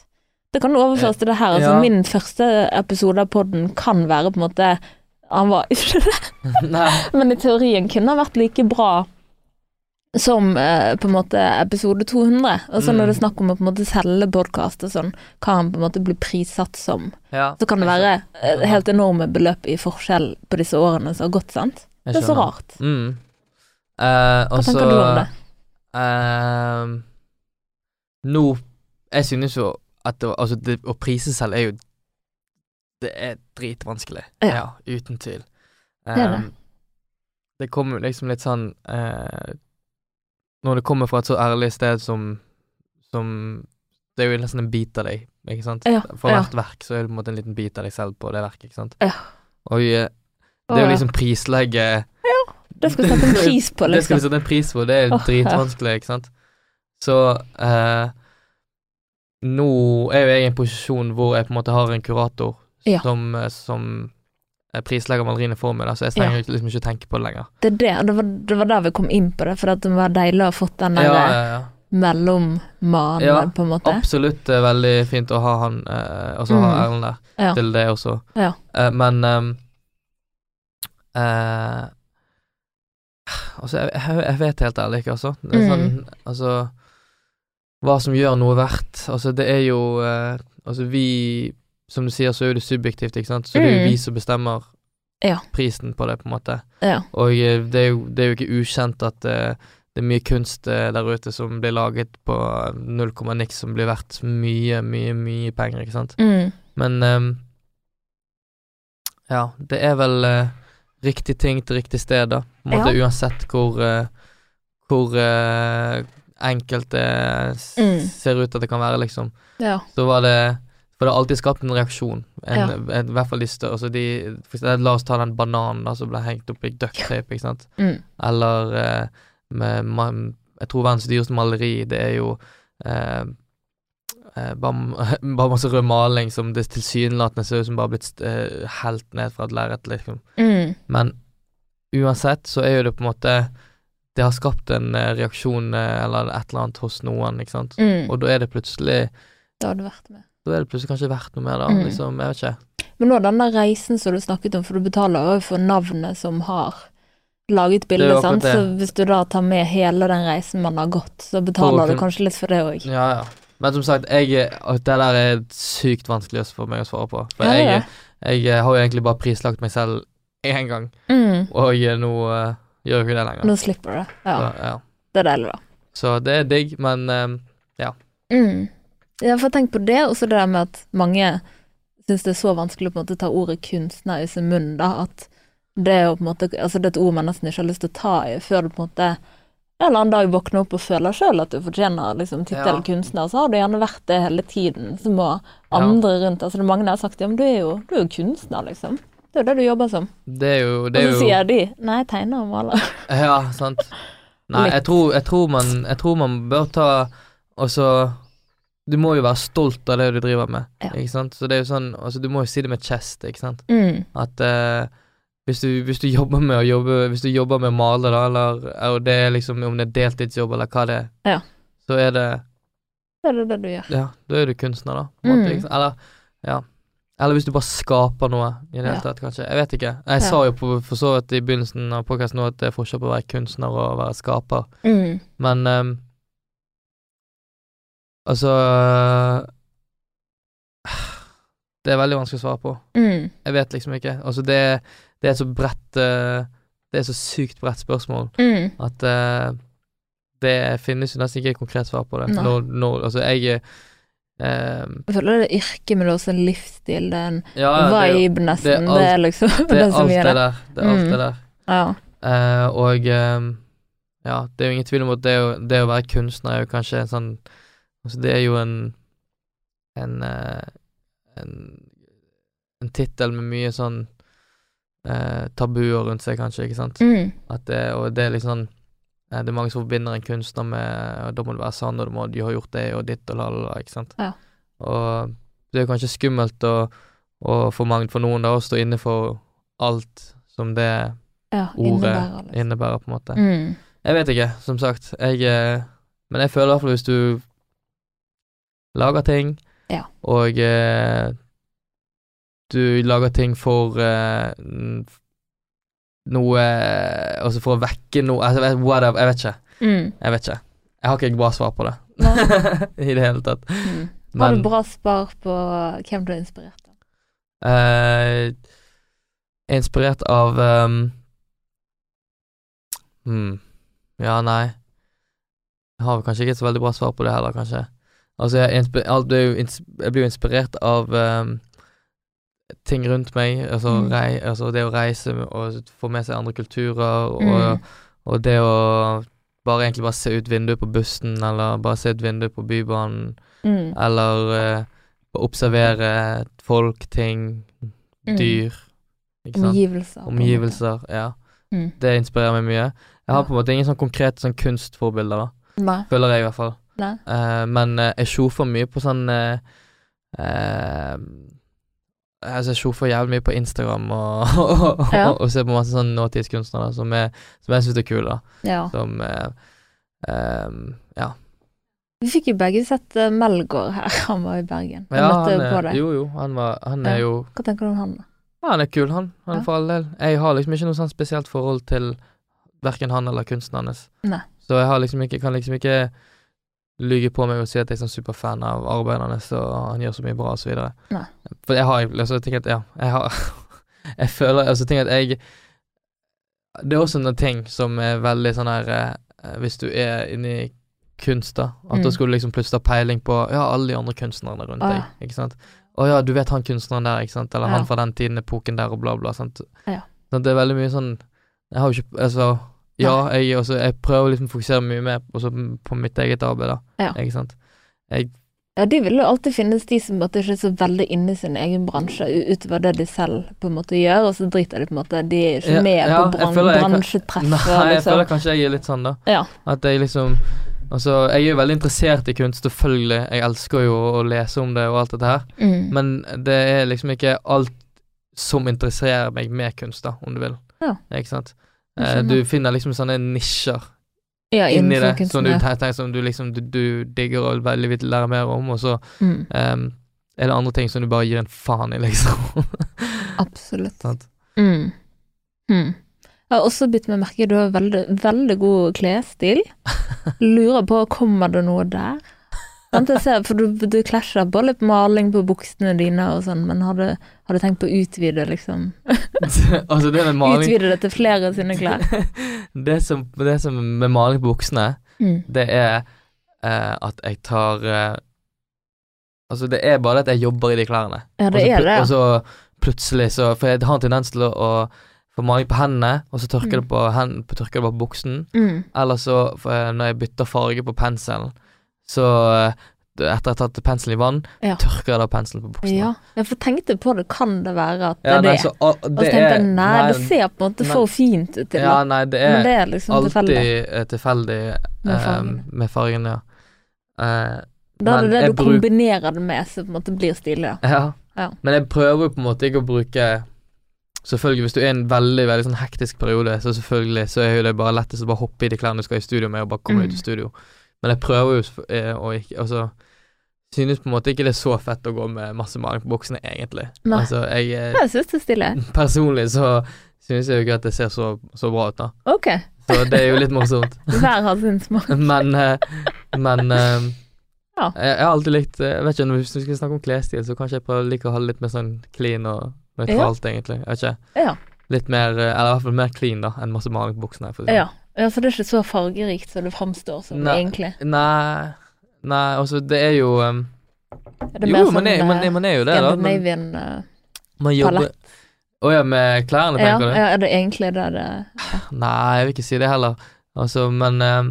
S1: Det kan overføres til det her. Altså,
S2: Ja.
S1: Min første episode av podden kan være på en måte Han var ikke det, men i teorien kunne ha vært like bra som eh, på en måte episode 200. Og så når
S2: Mm.
S1: det er snakk om å på en måte selge podkast og sånn, hva han på en måte blir prissatt som,
S2: Ja.
S1: så kan det være eh, helt enorme beløp i forskjell på disse årene som har gått, sant? Det er så rart.
S2: Mm. Uh,
S1: Hva
S2: også,
S1: tenker du om det?
S2: Uh, nå Jeg synes jo at det, altså det, å prise selv er jo Det er dritvanskelig.
S1: Ja.
S2: uten tvil.
S1: Um, det.
S2: Det kommer jo liksom litt sånn uh, Når det kommer fra et så ærlig sted som Som Det er jo nesten en bit av deg, ikke sant?
S1: Ja,
S2: For
S1: ja.
S2: hvert verk så er det på en måte en liten bit av deg selv på det verket, ikke sant?
S1: Ja.
S2: Og det er jo liksom prislegge Ja,
S1: Det skal vi sette en pris på, liksom.
S2: Det skal
S1: liksom.
S2: vi sette en pris på, det er dritvanskelig, ikke sant. Så eh, nå er jo jeg i en posisjon hvor jeg på en måte har en kurator
S1: Ja.
S2: som, eh, som eh, prislegger maleriene for meg, da, så jeg trenger ja. liksom ikke å tenke på det lenger.
S1: Det det, det var, det var der vi kom inn på det, for det var deilig å ha fått den der
S2: Ja, ja, ja.
S1: mellommannen,
S2: Ja,
S1: på en måte.
S2: Absolutt eh, veldig fint å ha han, eh, og så
S1: Mm.
S2: Erlend der,
S1: Ja.
S2: til det også.
S1: Ja.
S2: Eh, men ehm, eh, Altså, jeg, jeg, vet helt ærlig ikke, altså. Det er
S1: Mm.
S2: sånn, altså Hva som gjør noe verdt. Altså, det er jo uh, Altså, vi Som du sier, så er jo det subjektivt, ikke sant. Så det er jo
S1: Mm.
S2: vi som bestemmer
S1: Ja.
S2: prisen på det, på en måte.
S1: Ja.
S2: Og eh, det er jo, det er jo ikke ukjent at uh, det er mye kunst der ute som blir laget på null komma niks, som blir verdt mye, mye, mye penger, ikke sant.
S1: Mm.
S2: Men um, ja, det er vel eh, riktig ting til riktig sted, da. På en måte uansett hvor eh, hvor eh, enkelt det
S1: Mm.
S2: ser ut at det kan være, liksom.
S1: ja.
S2: Så var det For det har alltid skapt en reaksjon. En,
S1: Ja.
S2: en, I hvert fall de større altså de, eksempel, La oss ta den bananen da som ble hengt opp i ducktape, ikke sant.
S1: Mm.
S2: Eller eh, med man, Jeg tror verdens dyreste maleri, det er jo eh, eh, bare, bare masse rød maling som det tilsynelatende ser ut som bare blitt eh, helt ned fra et lerret, liksom.
S1: Mm.
S2: Men uansett så er jo det på en måte Det har skapt en eh, reaksjon eh, eller et eller annet hos noen, ikke sant.
S1: Mm.
S2: Og da er det plutselig
S1: Det hadde vært med.
S2: Da er det plutselig kanskje verdt noe mer, da.
S1: Mm.
S2: Liksom, jeg vet ikke.
S1: Men nå den der reisen som du snakket om, for du betaler jo for navnet som har laget
S2: Det
S1: bildet, sant. Så hvis du da tar med hele den reisen man har gått, så betaler du kanskje litt for det òg.
S2: Ja, ja. Men som sagt, jeg, det der er sykt vanskelig for meg å svare på. For
S1: Ja,
S2: jeg, jeg, eh, har jo egentlig bare prislagt meg selv én gang,
S1: Mm.
S2: og eh, nå uh, gjør jeg ikke det lenger.
S1: Nå slipper du det. Ja,
S2: Så, ja.
S1: det er deilig, da.
S2: Så det er digg, men ja.
S1: Mm. Ja, for tenk på det, og så det der med at mange syns det er så vanskelig å på en måte ta ordet kunstner i sin munn, da, at det er jo på en måte Altså, det er et ord man nesten ikke har lyst til å ta i før du på en måte eller annen dag våkner opp og føler sjøl at du fortjener liksom tittelen
S2: Ja.
S1: kunstner, så har du gjerne vært det hele tiden. Så må andre rundt Altså, det mange har sagt ja, men du er jo, du er jo kunstner, liksom. Det er jo det du jobber som.
S2: det er jo, det er
S1: Og
S2: så
S1: så
S2: jo
S1: sier de nei, jeg tegner og maler.
S2: Ja, sant. Nei, jeg tror, jeg, tror man, jeg tror man bør ta Altså Du må jo være stolt av det du driver med,
S1: Ja.
S2: ikke sant. Så det er jo sånn Altså, du må jo si det med chest, ikke sant.
S1: Mm.
S2: At eh, hvis, du, hvis du jobber med å jobbe Hvis du jobber med å male, da, eller det er liksom om det er deltidsjobb, eller hva det er,
S1: Ja.
S2: så er det
S1: Da er det, det du gjør.
S2: Ja, da er du kunstner, da. På en måte,
S1: Mm.
S2: ikke? Eller ja. Eller hvis du bare skaper noe i det hele tatt, kanskje. Jeg vet ikke. Jeg
S1: Ja.
S2: sa jo på, for så vidt i begynnelsen av podkasten at det er forskjell på å være kunstner og å være skaper.
S1: Mm.
S2: Men um, Altså Det er veldig vanskelig å svare på.
S1: Mm.
S2: Jeg vet liksom ikke. Altså, det, det er så bredt eh, Det er så sykt bredt spørsmål
S1: Mm.
S2: at eh, det finnes jo nesten ikke et konkret svar på det. Når, når, altså, jeg Um,
S1: Jeg føler det er yrke, men det er også en livsstil. Det er en
S2: ja, ja, det,
S1: vibe, nesten.
S2: det er alt-
S1: liksom
S2: det er alt det der. Det er alt
S1: Mm.
S2: det der.
S1: Ja.
S2: Uh, og um, ja, det er jo ingen tvil om at det, det å være kunstner er jo kanskje en sånn Altså, det er jo en en uh, en, en tittel med mye sånn eh, tabuer rundt seg, kanskje, ikke sant?
S1: Mm.
S2: Det, og det er liksom sånn eh, Det er mange som forbinder en kunstner med Da må du være sann, og du må du har gjort det og ditt og la-la-la, ikke sant?
S1: Ja.
S2: Og det er kanskje skummelt å, å for mange, for noen, da, å stå inne for alt som det
S1: ja
S2: ordet
S1: innebærer, liksom.
S2: innebærer, på en måte.
S1: Mm.
S2: Jeg vet ikke, som sagt. Jeg eh, Men jeg føler i hvert fall hvis du lager ting,
S1: Ja.
S2: og eh, du lager ting for uh, noe Altså for å vekke noe altså, jeg vet-. Jeg vet ikke.
S1: Mm.
S2: Jeg vet ikke. Jeg har ikke et bra svar på det. I det hele tatt.
S1: Mm. Har du bra svar på hvem du er inspirert av?
S2: eh, Inspirert av um, hmm, Ja, nei. Jeg har kanskje ikke et så veldig bra svar på det heller, kanskje. Altså, jeg, jeg blir jo inspirert av ehm, ting rundt meg. Altså,
S1: Mm.
S2: rei altså det å reise og få med seg andre kulturer, og,
S1: Mm.
S2: og det å bare egentlig bare se ut vinduet på bussen, eller bare se ut vinduet på Bybanen,
S1: Mm.
S2: eller uh, observere folk, ting,
S1: Mm.
S2: dyr.
S1: Omgivelser.
S2: Omgivelser. Ja.
S1: Mm.
S2: Det inspirerer meg mye. Jeg har
S1: Ja.
S2: på en måte ingen sånn konkrete sånn kunstforbilder, da.
S1: Nei.
S2: Føler jeg, i hvert fall. Eh, men uh, jeg sjofer mye på sånn uh, jeg sjofer jævlig mye på Instagram og, og,
S1: Ja.
S2: og ser på masse sånn nåtidskunstnere som, er, som jeg syns er kule.
S1: Ja.
S2: Som eh, eh, Ja.
S1: Vi fikk jo begge sett uh, Melgaard her. Han var i Bergen. Jeg
S2: ja
S1: møtte
S2: han
S1: er, på
S2: er, jo, jo, han, var, han er jo
S1: Hva tenker du om han?
S2: Ja, han er kul, han. han
S1: Ja.
S2: For all del. Jeg har liksom ikke noe sånn spesielt forhold til verken han eller kunsten hans.
S1: Nei.
S2: Så jeg har liksom ikke, kan liksom ikke lyge på meg og si at jeg er sånn superfan av arbeidet hans, og han gjør så mye bra, så videre. For jeg har altså, jeg tenker at ja, jeg har Jeg føler Altså, ting at jeg Det er også noen ting som er veldig sånn her eh, Hvis du er inne i kunst, da, at da
S1: skulle
S2: skal du liksom plutselig ha peiling på Ja, alle de andre kunstnerne rundt
S1: Ah,
S2: deg, ikke sant. Å ja, du vet han kunstneren der, ikke sant, eller
S1: Ja.
S2: han fra den tiden, epoken der, og bla, bla, sant.
S1: Ja.
S2: Sånn, det er veldig mye sånn Jeg har jo ikke Altså, ja, jeg, også, jeg prøver liksom å fokusere mye mer på mitt eget arbeid, da,
S1: Ja.
S2: ikke sant.
S1: Ja, de vil jo alltid finnes de som måtte ikke er så veldig inne i sin egen bransje, utover det de selv på en måte gjør, og så driter de på en måte De er ikke
S2: Ja,
S1: med
S2: ja,
S1: på bran
S2: føler jeg kan-
S1: bransjetreff.
S2: Nei, jeg
S1: liksom.
S2: føler kanskje jeg er litt sånn, da.
S1: Ja.
S2: At jeg liksom Altså, jeg er jo veldig interessert i kunst, selvfølgelig. Jeg elsker jo å lese om det og alt dette her.
S1: Mm.
S2: Men det er liksom ikke alt som interesserer meg med kunst, da, om du vil.
S1: Ja.
S2: Ikke sant? Eh, du finner liksom sånne nisjer
S1: ja,
S2: inni det som du, tenker, som du liksom du, du digger og veldig vil lære mer om, og så
S1: Mm.
S2: um, er det andre ting som du bare gir en faen i, liksom.
S1: Absolutt. Mm. Mm. Jeg har også bitt meg merke i du har veldig, veldig god klesstil. Lurer på, kommer det noe der? Jeg ser, for du, du klasjer på litt maling på buksene dine og sånn, men har du, har du tenkt på å utvide, liksom?
S2: altså, det med maling
S1: Utvide det til flere av sine klær?
S2: det, som, det som med maling på buksene,
S1: Mm.
S2: det er eh, at jeg tar eh, Altså, det er bare at jeg jobber i de klærne.
S1: Ja, det er
S2: det,
S1: det.
S2: Og så plutselig så For jeg har en tendens til å, å få maling på hendene, og så tørker
S1: Mm.
S2: det på, hen, på, tørker det på buksen.
S1: Mm.
S2: Eller så, eh, når jeg bytter farge på penselen, så eh, etter jeg har tatt penselen i vann,
S1: Ja.
S2: tørker jeg da penselen på buksene.
S1: Ja, jeg tenkte på det, kan det være at det
S2: Ja, nei, så, det?
S1: Og så tenkte jeg
S2: nei,
S1: nei, det ser på en måte for fint ut til
S2: Ja, nei, det
S1: Men
S2: er
S1: det er liksom
S2: alltid
S1: tilfeldig.
S2: eh, tilfeldig
S1: Med
S2: eh,
S1: fargen.
S2: med fargen, ja. Eh,
S1: Da er det det du
S2: bruk-
S1: kombinerer det med, som på en måte blir stilig. da.
S2: Ja.
S1: Ja.
S2: Men jeg prøver på en måte ikke å bruke Selvfølgelig, hvis du er i en veldig veldig sånn hektisk periode, så selvfølgelig så er jo det bare lettest å bare hoppe i de klærne du skal i studio med, og bare komme
S1: Mm.
S2: ut i studio. Men jeg prøver jo eh, å ikke Altså Synes på en måte ikke det er så fett å gå med masse maling på buksene, egentlig.
S1: Nei.
S2: Altså, jeg eh,
S1: Jeg synes det er stille.
S2: Personlig så synes jeg jo ikke at det ser så, så bra ut, da.
S1: Ok,
S2: Så det er jo litt morsomt.
S1: hver har sin smak.
S2: Men eh, Men
S1: Ja.
S2: jeg, har alltid likt Jeg vet ikke, Hvis vi skal snakke om klesstil, så kanskje jeg prøver liker å ha det litt mer sånn clean og nøytralt, egentlig. Jeg vet ikke.
S1: Ja.
S2: Litt mer Eller i hvert fall mer clean, da, enn masse maling på buksene. For å si
S1: ja. Ja, så det er ikke så fargerikt som det framstår som
S2: Nei.
S1: egentlig.
S2: sånn. Nei, nei, altså, det er jo um,
S1: Er det
S2: Jo, man er,
S1: sånn
S2: man, er, man er jo det, da.
S1: Scandinavian eh,
S2: man jobber
S1: palett?
S2: Å ja, med klærne,
S1: Ja,
S2: tenker du?
S1: ja, er det egentlig det det
S2: Nei, jeg vil ikke si det heller. Altså, men um,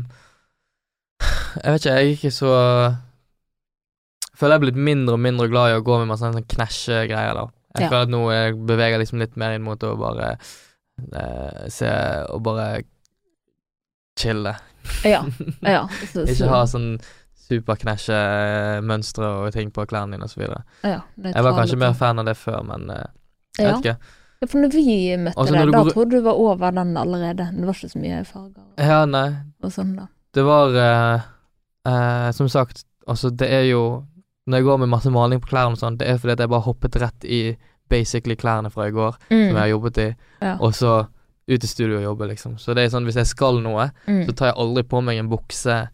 S2: Jeg vet ikke, jeg er ikke så Jeg føler jeg er blitt mindre og mindre glad i å gå med masse sånne knæsjegreier, da. Jeg
S1: Ja.
S2: føler at nå jeg beveger liksom litt mer inn mot å bare eh, se og bare chille.
S1: Ja. ja så,
S2: ikke ha sånn superknæsjemønstre og ting på klærne dine og så videre.
S1: ja,
S2: Jeg var kanskje mer fan av det før, men eh, jeg
S1: ja.
S2: vet ikke.
S1: Ja, for når vi møtte
S2: Altså,
S1: deg, da
S2: går-
S1: trodde du var over den allerede. Det var ikke så mye farger
S2: Ja, nei,
S1: og sånn, da.
S2: Det var uh, uh, Som sagt, altså det er jo Når jeg går med masse maling på klærne og sånn, det er fordi at jeg bare hoppet rett i basically klærne fra i går, som jeg har jobbet i,
S1: Mm. Ja.
S2: og så ut i studio og jobbe, liksom. Så det er sånn, hvis jeg skal noe,
S1: Mm.
S2: så tar jeg aldri på meg en bukse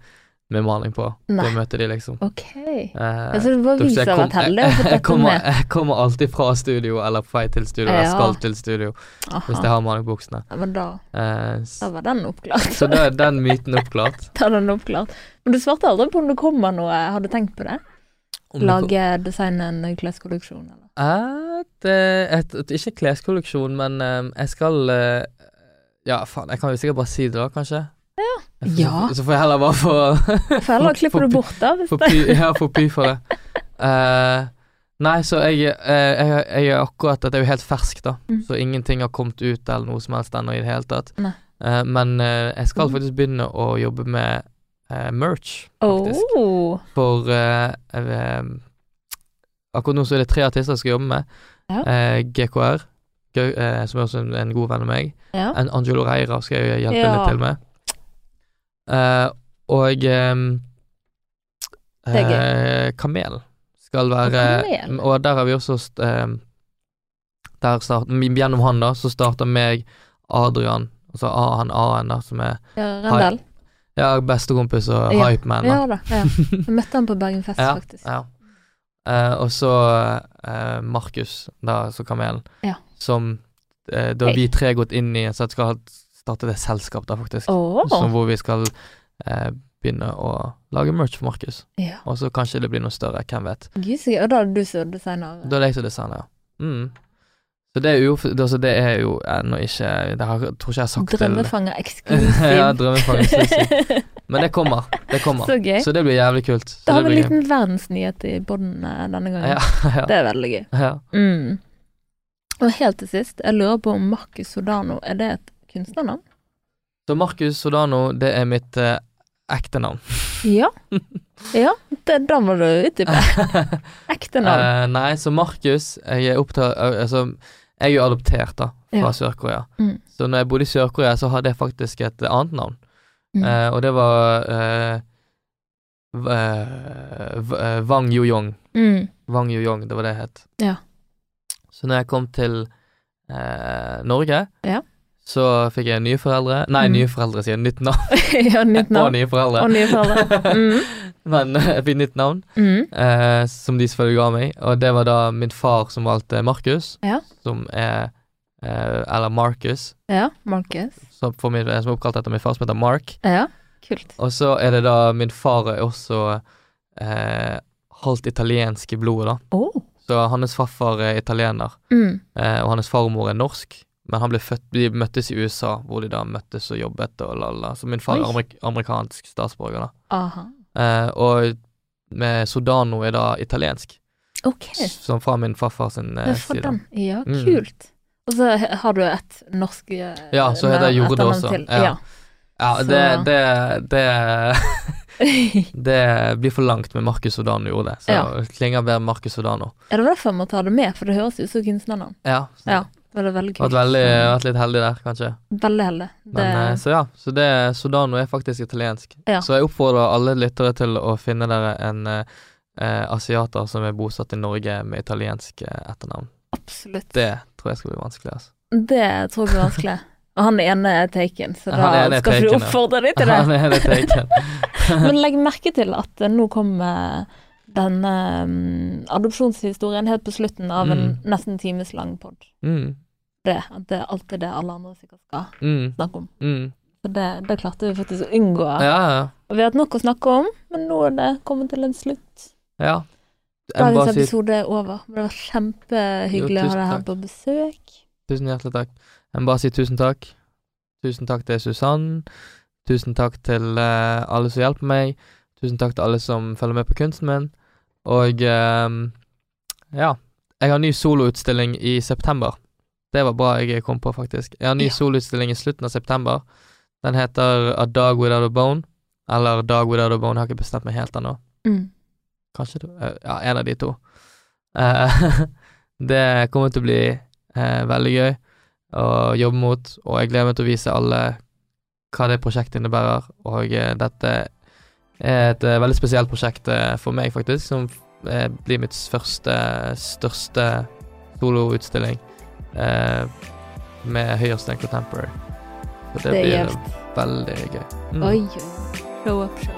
S2: med maling på for å møte de, liksom.
S1: Ok.
S2: Eh,
S1: Altså, du var
S2: dere
S1: vi
S2: ser,
S1: heldig
S2: jeg kom- jeg, kommer, jeg kommer alltid fra studio, eller på vei til studio, eller
S1: Ja.
S2: skal til studio, hvis jeg har maling på buksene.
S1: Ja, men da,
S2: Eh,
S1: da var den oppklart.
S2: så da er den myten oppklart.
S1: Da er den oppklart. Men du svarte aldri på om det kommer noe. Har du tenkt på det?
S2: Om det
S1: Lage, designe en kleskolleksjon, eller?
S2: Eh, et, et, ikke kleskolleksjon, men eh, jeg skal eh, Ja, faen, jeg kan jo sikkert bare si det, da, kanskje? Ja. Så,
S1: Ja.
S2: så får jeg heller bare få
S1: For heller klipper du bort, da. Hvis det.
S2: py, ja, få py for det. Uh, nei, så jeg, uh, jeg, jeg er akkurat Dette er jo helt ferskt, da,
S1: Mm.
S2: så ingenting har kommet ut eller noe som helst ennå i det hele tatt. Eh, men jeg skal
S1: Mm.
S2: faktisk begynne å jobbe med merch, faktisk.
S1: Oh.
S2: For akkurat nå så er det tre artister jeg skal jobbe med.
S1: Ja.
S2: Eh, GKR, Gau- eh, som er også en, en god venn av meg.
S1: Ja.
S2: En Angelo Reira skal jeg hjelpe
S1: Ja.
S2: litt til med. Eh, og ehm, eh, Kamel skal være
S1: Kamel?
S2: Og der har vi også ehm, Der start, Gjennom han, da, så starter meg, Adrian, altså A- han A-en, da, som er
S1: ja Rendel.
S2: ja, bestekompis og
S1: Ja.
S2: hypeman.
S1: Ja da. Ja. Jeg møtte han på Bergenfest,
S2: Ja,
S1: faktisk.
S2: Ja. Eh, og så eh, Markus, da, så Kamelen,
S1: Ja.
S2: Som eh, Da
S1: hey.
S2: Vi tre har gått inn i Så jeg skal starte et selskap, da, faktisk.
S1: Oh.
S2: Som, hvor vi skal eh, begynne å lage merch for Markus.
S1: Ja.
S2: Og så kanskje det blir noe større, hvem vet.
S1: Gud. Og da er du som designer?
S2: Da er det jeg som designer, ja. Mm. Så det er jo altså, det er jo ennå ikke Det har, tror ikke jeg har sagt
S1: Drømmefanger eksklusiv.
S2: Ja, drømmefanger eksklusiv. Men det kommer. Det kommer.
S1: så gøy.
S2: Så det blir jævlig kult. Så
S1: Da har vi en liten verdensnyhet i bånden eh, denne gangen.
S2: Ja, ja,
S1: Det er veldig gøy.
S2: ja.
S1: Mm. Og helt til sist, jeg lurer på om Marcus Sodano, er det et kunstnernavn?
S2: Så Marcus Sodano, det er mitt eh, ekte navn.
S1: Ja. Ja, det, da må du utdype. Ekte navn.
S2: Eh, nei, så Markus Jeg er opptatt Altså, jeg er jo adoptert, da, fra
S1: Ja.
S2: Sør-Korea.
S1: Mm.
S2: Så når jeg bodde i Sør-Korea, så hadde jeg faktisk et annet navn.
S1: Mm.
S2: Eh, og det var Wang eh, eh, Wang Yuyong.
S1: Mm.
S2: Wang Yuyong, det var det jeg het.
S1: Ja.
S2: Så når jeg kom til eh, Norge,
S1: Ja.
S2: så fikk jeg nye foreldre Nei,
S1: Mm.
S2: nye foreldre, sier. Nytt navn.
S1: ja, nytt navn.
S2: Og nye foreldre.
S1: Og nye foreldre. Mm.
S2: Men eh, jeg fikk nytt navn.
S1: Mm.
S2: eh, som de selvfølgelig ga meg, og det var da min far som valgte Markus,
S1: Ja.
S2: som er eh, Eller Marcus,
S1: Ja, Marcus.
S2: som, min, som er oppkalt etter min far, som heter Mark.
S1: Ja, kult.
S2: Og så er det da Min far er også eh, halvt italiensk i blodet, da.
S1: Oh.
S2: Så hans farfar er italiener,
S1: Mm.
S2: eh, og hans farmor er norsk. Men han ble født, de møttes i USA, hvor de da møttes og jobbet og la-la. Så min far er amerik amerikansk statsborger, da.
S1: Aha.
S2: Eh, og med Sodano er da italiensk.
S1: Ok.
S2: Som fra min farfar sin eh, side.
S1: Ja,
S2: Mm.
S1: kult. Og så har du et norsk
S2: Ja, så heter jeg Jorde også. Ja.
S1: Ja.
S2: Ja, det, det, det Det blir for langt med Marcus Sodano gjorde det. Så
S1: Ja.
S2: det klinger bedre Marcus Sodano.
S1: Er det derfor jeg må ta det med, for det høres ut som kunstnernavn.
S2: Ja.
S1: Ja, det var veldig
S2: Vært
S1: kult.
S2: veldig, vært litt heldig der, kanskje.
S1: Veldig heldig. Det,
S2: Men, eh, så ja, så det Sodano er faktisk italiensk.
S1: Ja.
S2: Så jeg oppfordrer alle lyttere til å finne dere en eh, eh, asiater som er bosatt i Norge med italiensk eh, etternavn.
S1: absolutt.
S2: Det tror jeg skal bli vanskelig, altså.
S1: Det tror jeg blir vanskelig. Og han ene er taken, så da skal
S2: taken, du
S1: oppfordre deg til det.
S2: Han er taken.
S1: Men legg merke til at eh, nå kommer denne um, adopsjonshistorien helt på slutten av en
S2: Mm.
S1: nesten timeslang pod.
S2: Mm,
S1: Det, at det er alltid det alle andre sikkert skal
S2: mm,
S1: snakke om.
S2: mm.
S1: Så det, det klarte vi faktisk å unngå.
S2: Ja, ja.
S1: Og vi har hatt nok å snakke om, men nå er det kommet til en slutt.
S2: ja.
S1: Dagens episode er over. Men det var kjempehyggelig å ha deg her på besøk.
S2: Tusen hjertelig takk. Jeg må bare si tusen takk. Tusen takk til Susann. Tusen takk til uh, alle som hjelper meg. Tusen takk til alle som følger med på kunsten min. Og uh, ja. Jeg har ny soloutstilling i september. Det var bra jeg kom på, faktisk. Jeg har ny
S1: Ja.
S2: soloutstilling i slutten av september. Den heter A Dog Without a Bone. Eller Dog Without a Bone. Jeg har ikke bestemt meg helt ennå.
S1: Mm.
S2: Kanskje to. eh, Ja, en av de to. Uh, det kommer til å bli veldig gøy å jobbe mot, og jeg gleder meg til å vise alle hva det prosjektet innebærer. Og eh, dette er et eh, veldig spesielt prosjekt eh, for meg, faktisk, som blir mitt første, største soloutstilling eh, med Høyersten Contemporary. Så det,
S1: Det
S2: blir
S1: gjevt.
S2: veldig gøy. Mm.
S1: Oi, oi. Show up, show.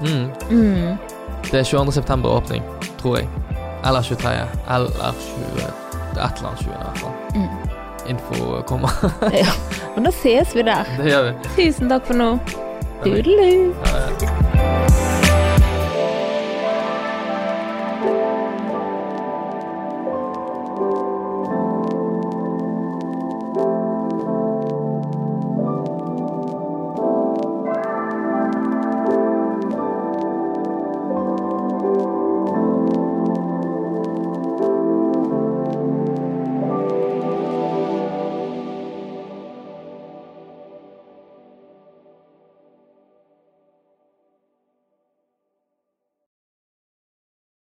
S2: Mm.
S1: Mm.
S2: Det er 22. september åpning, tror jeg. Eller 23. Eller 20. Det er et eller annet 20. i hvert fall. Info kommer.
S1: Ja. Men da ses vi der.
S2: det gjør vi.
S1: Tusen takk for nå. Tudelu.
S2: Ja, ja.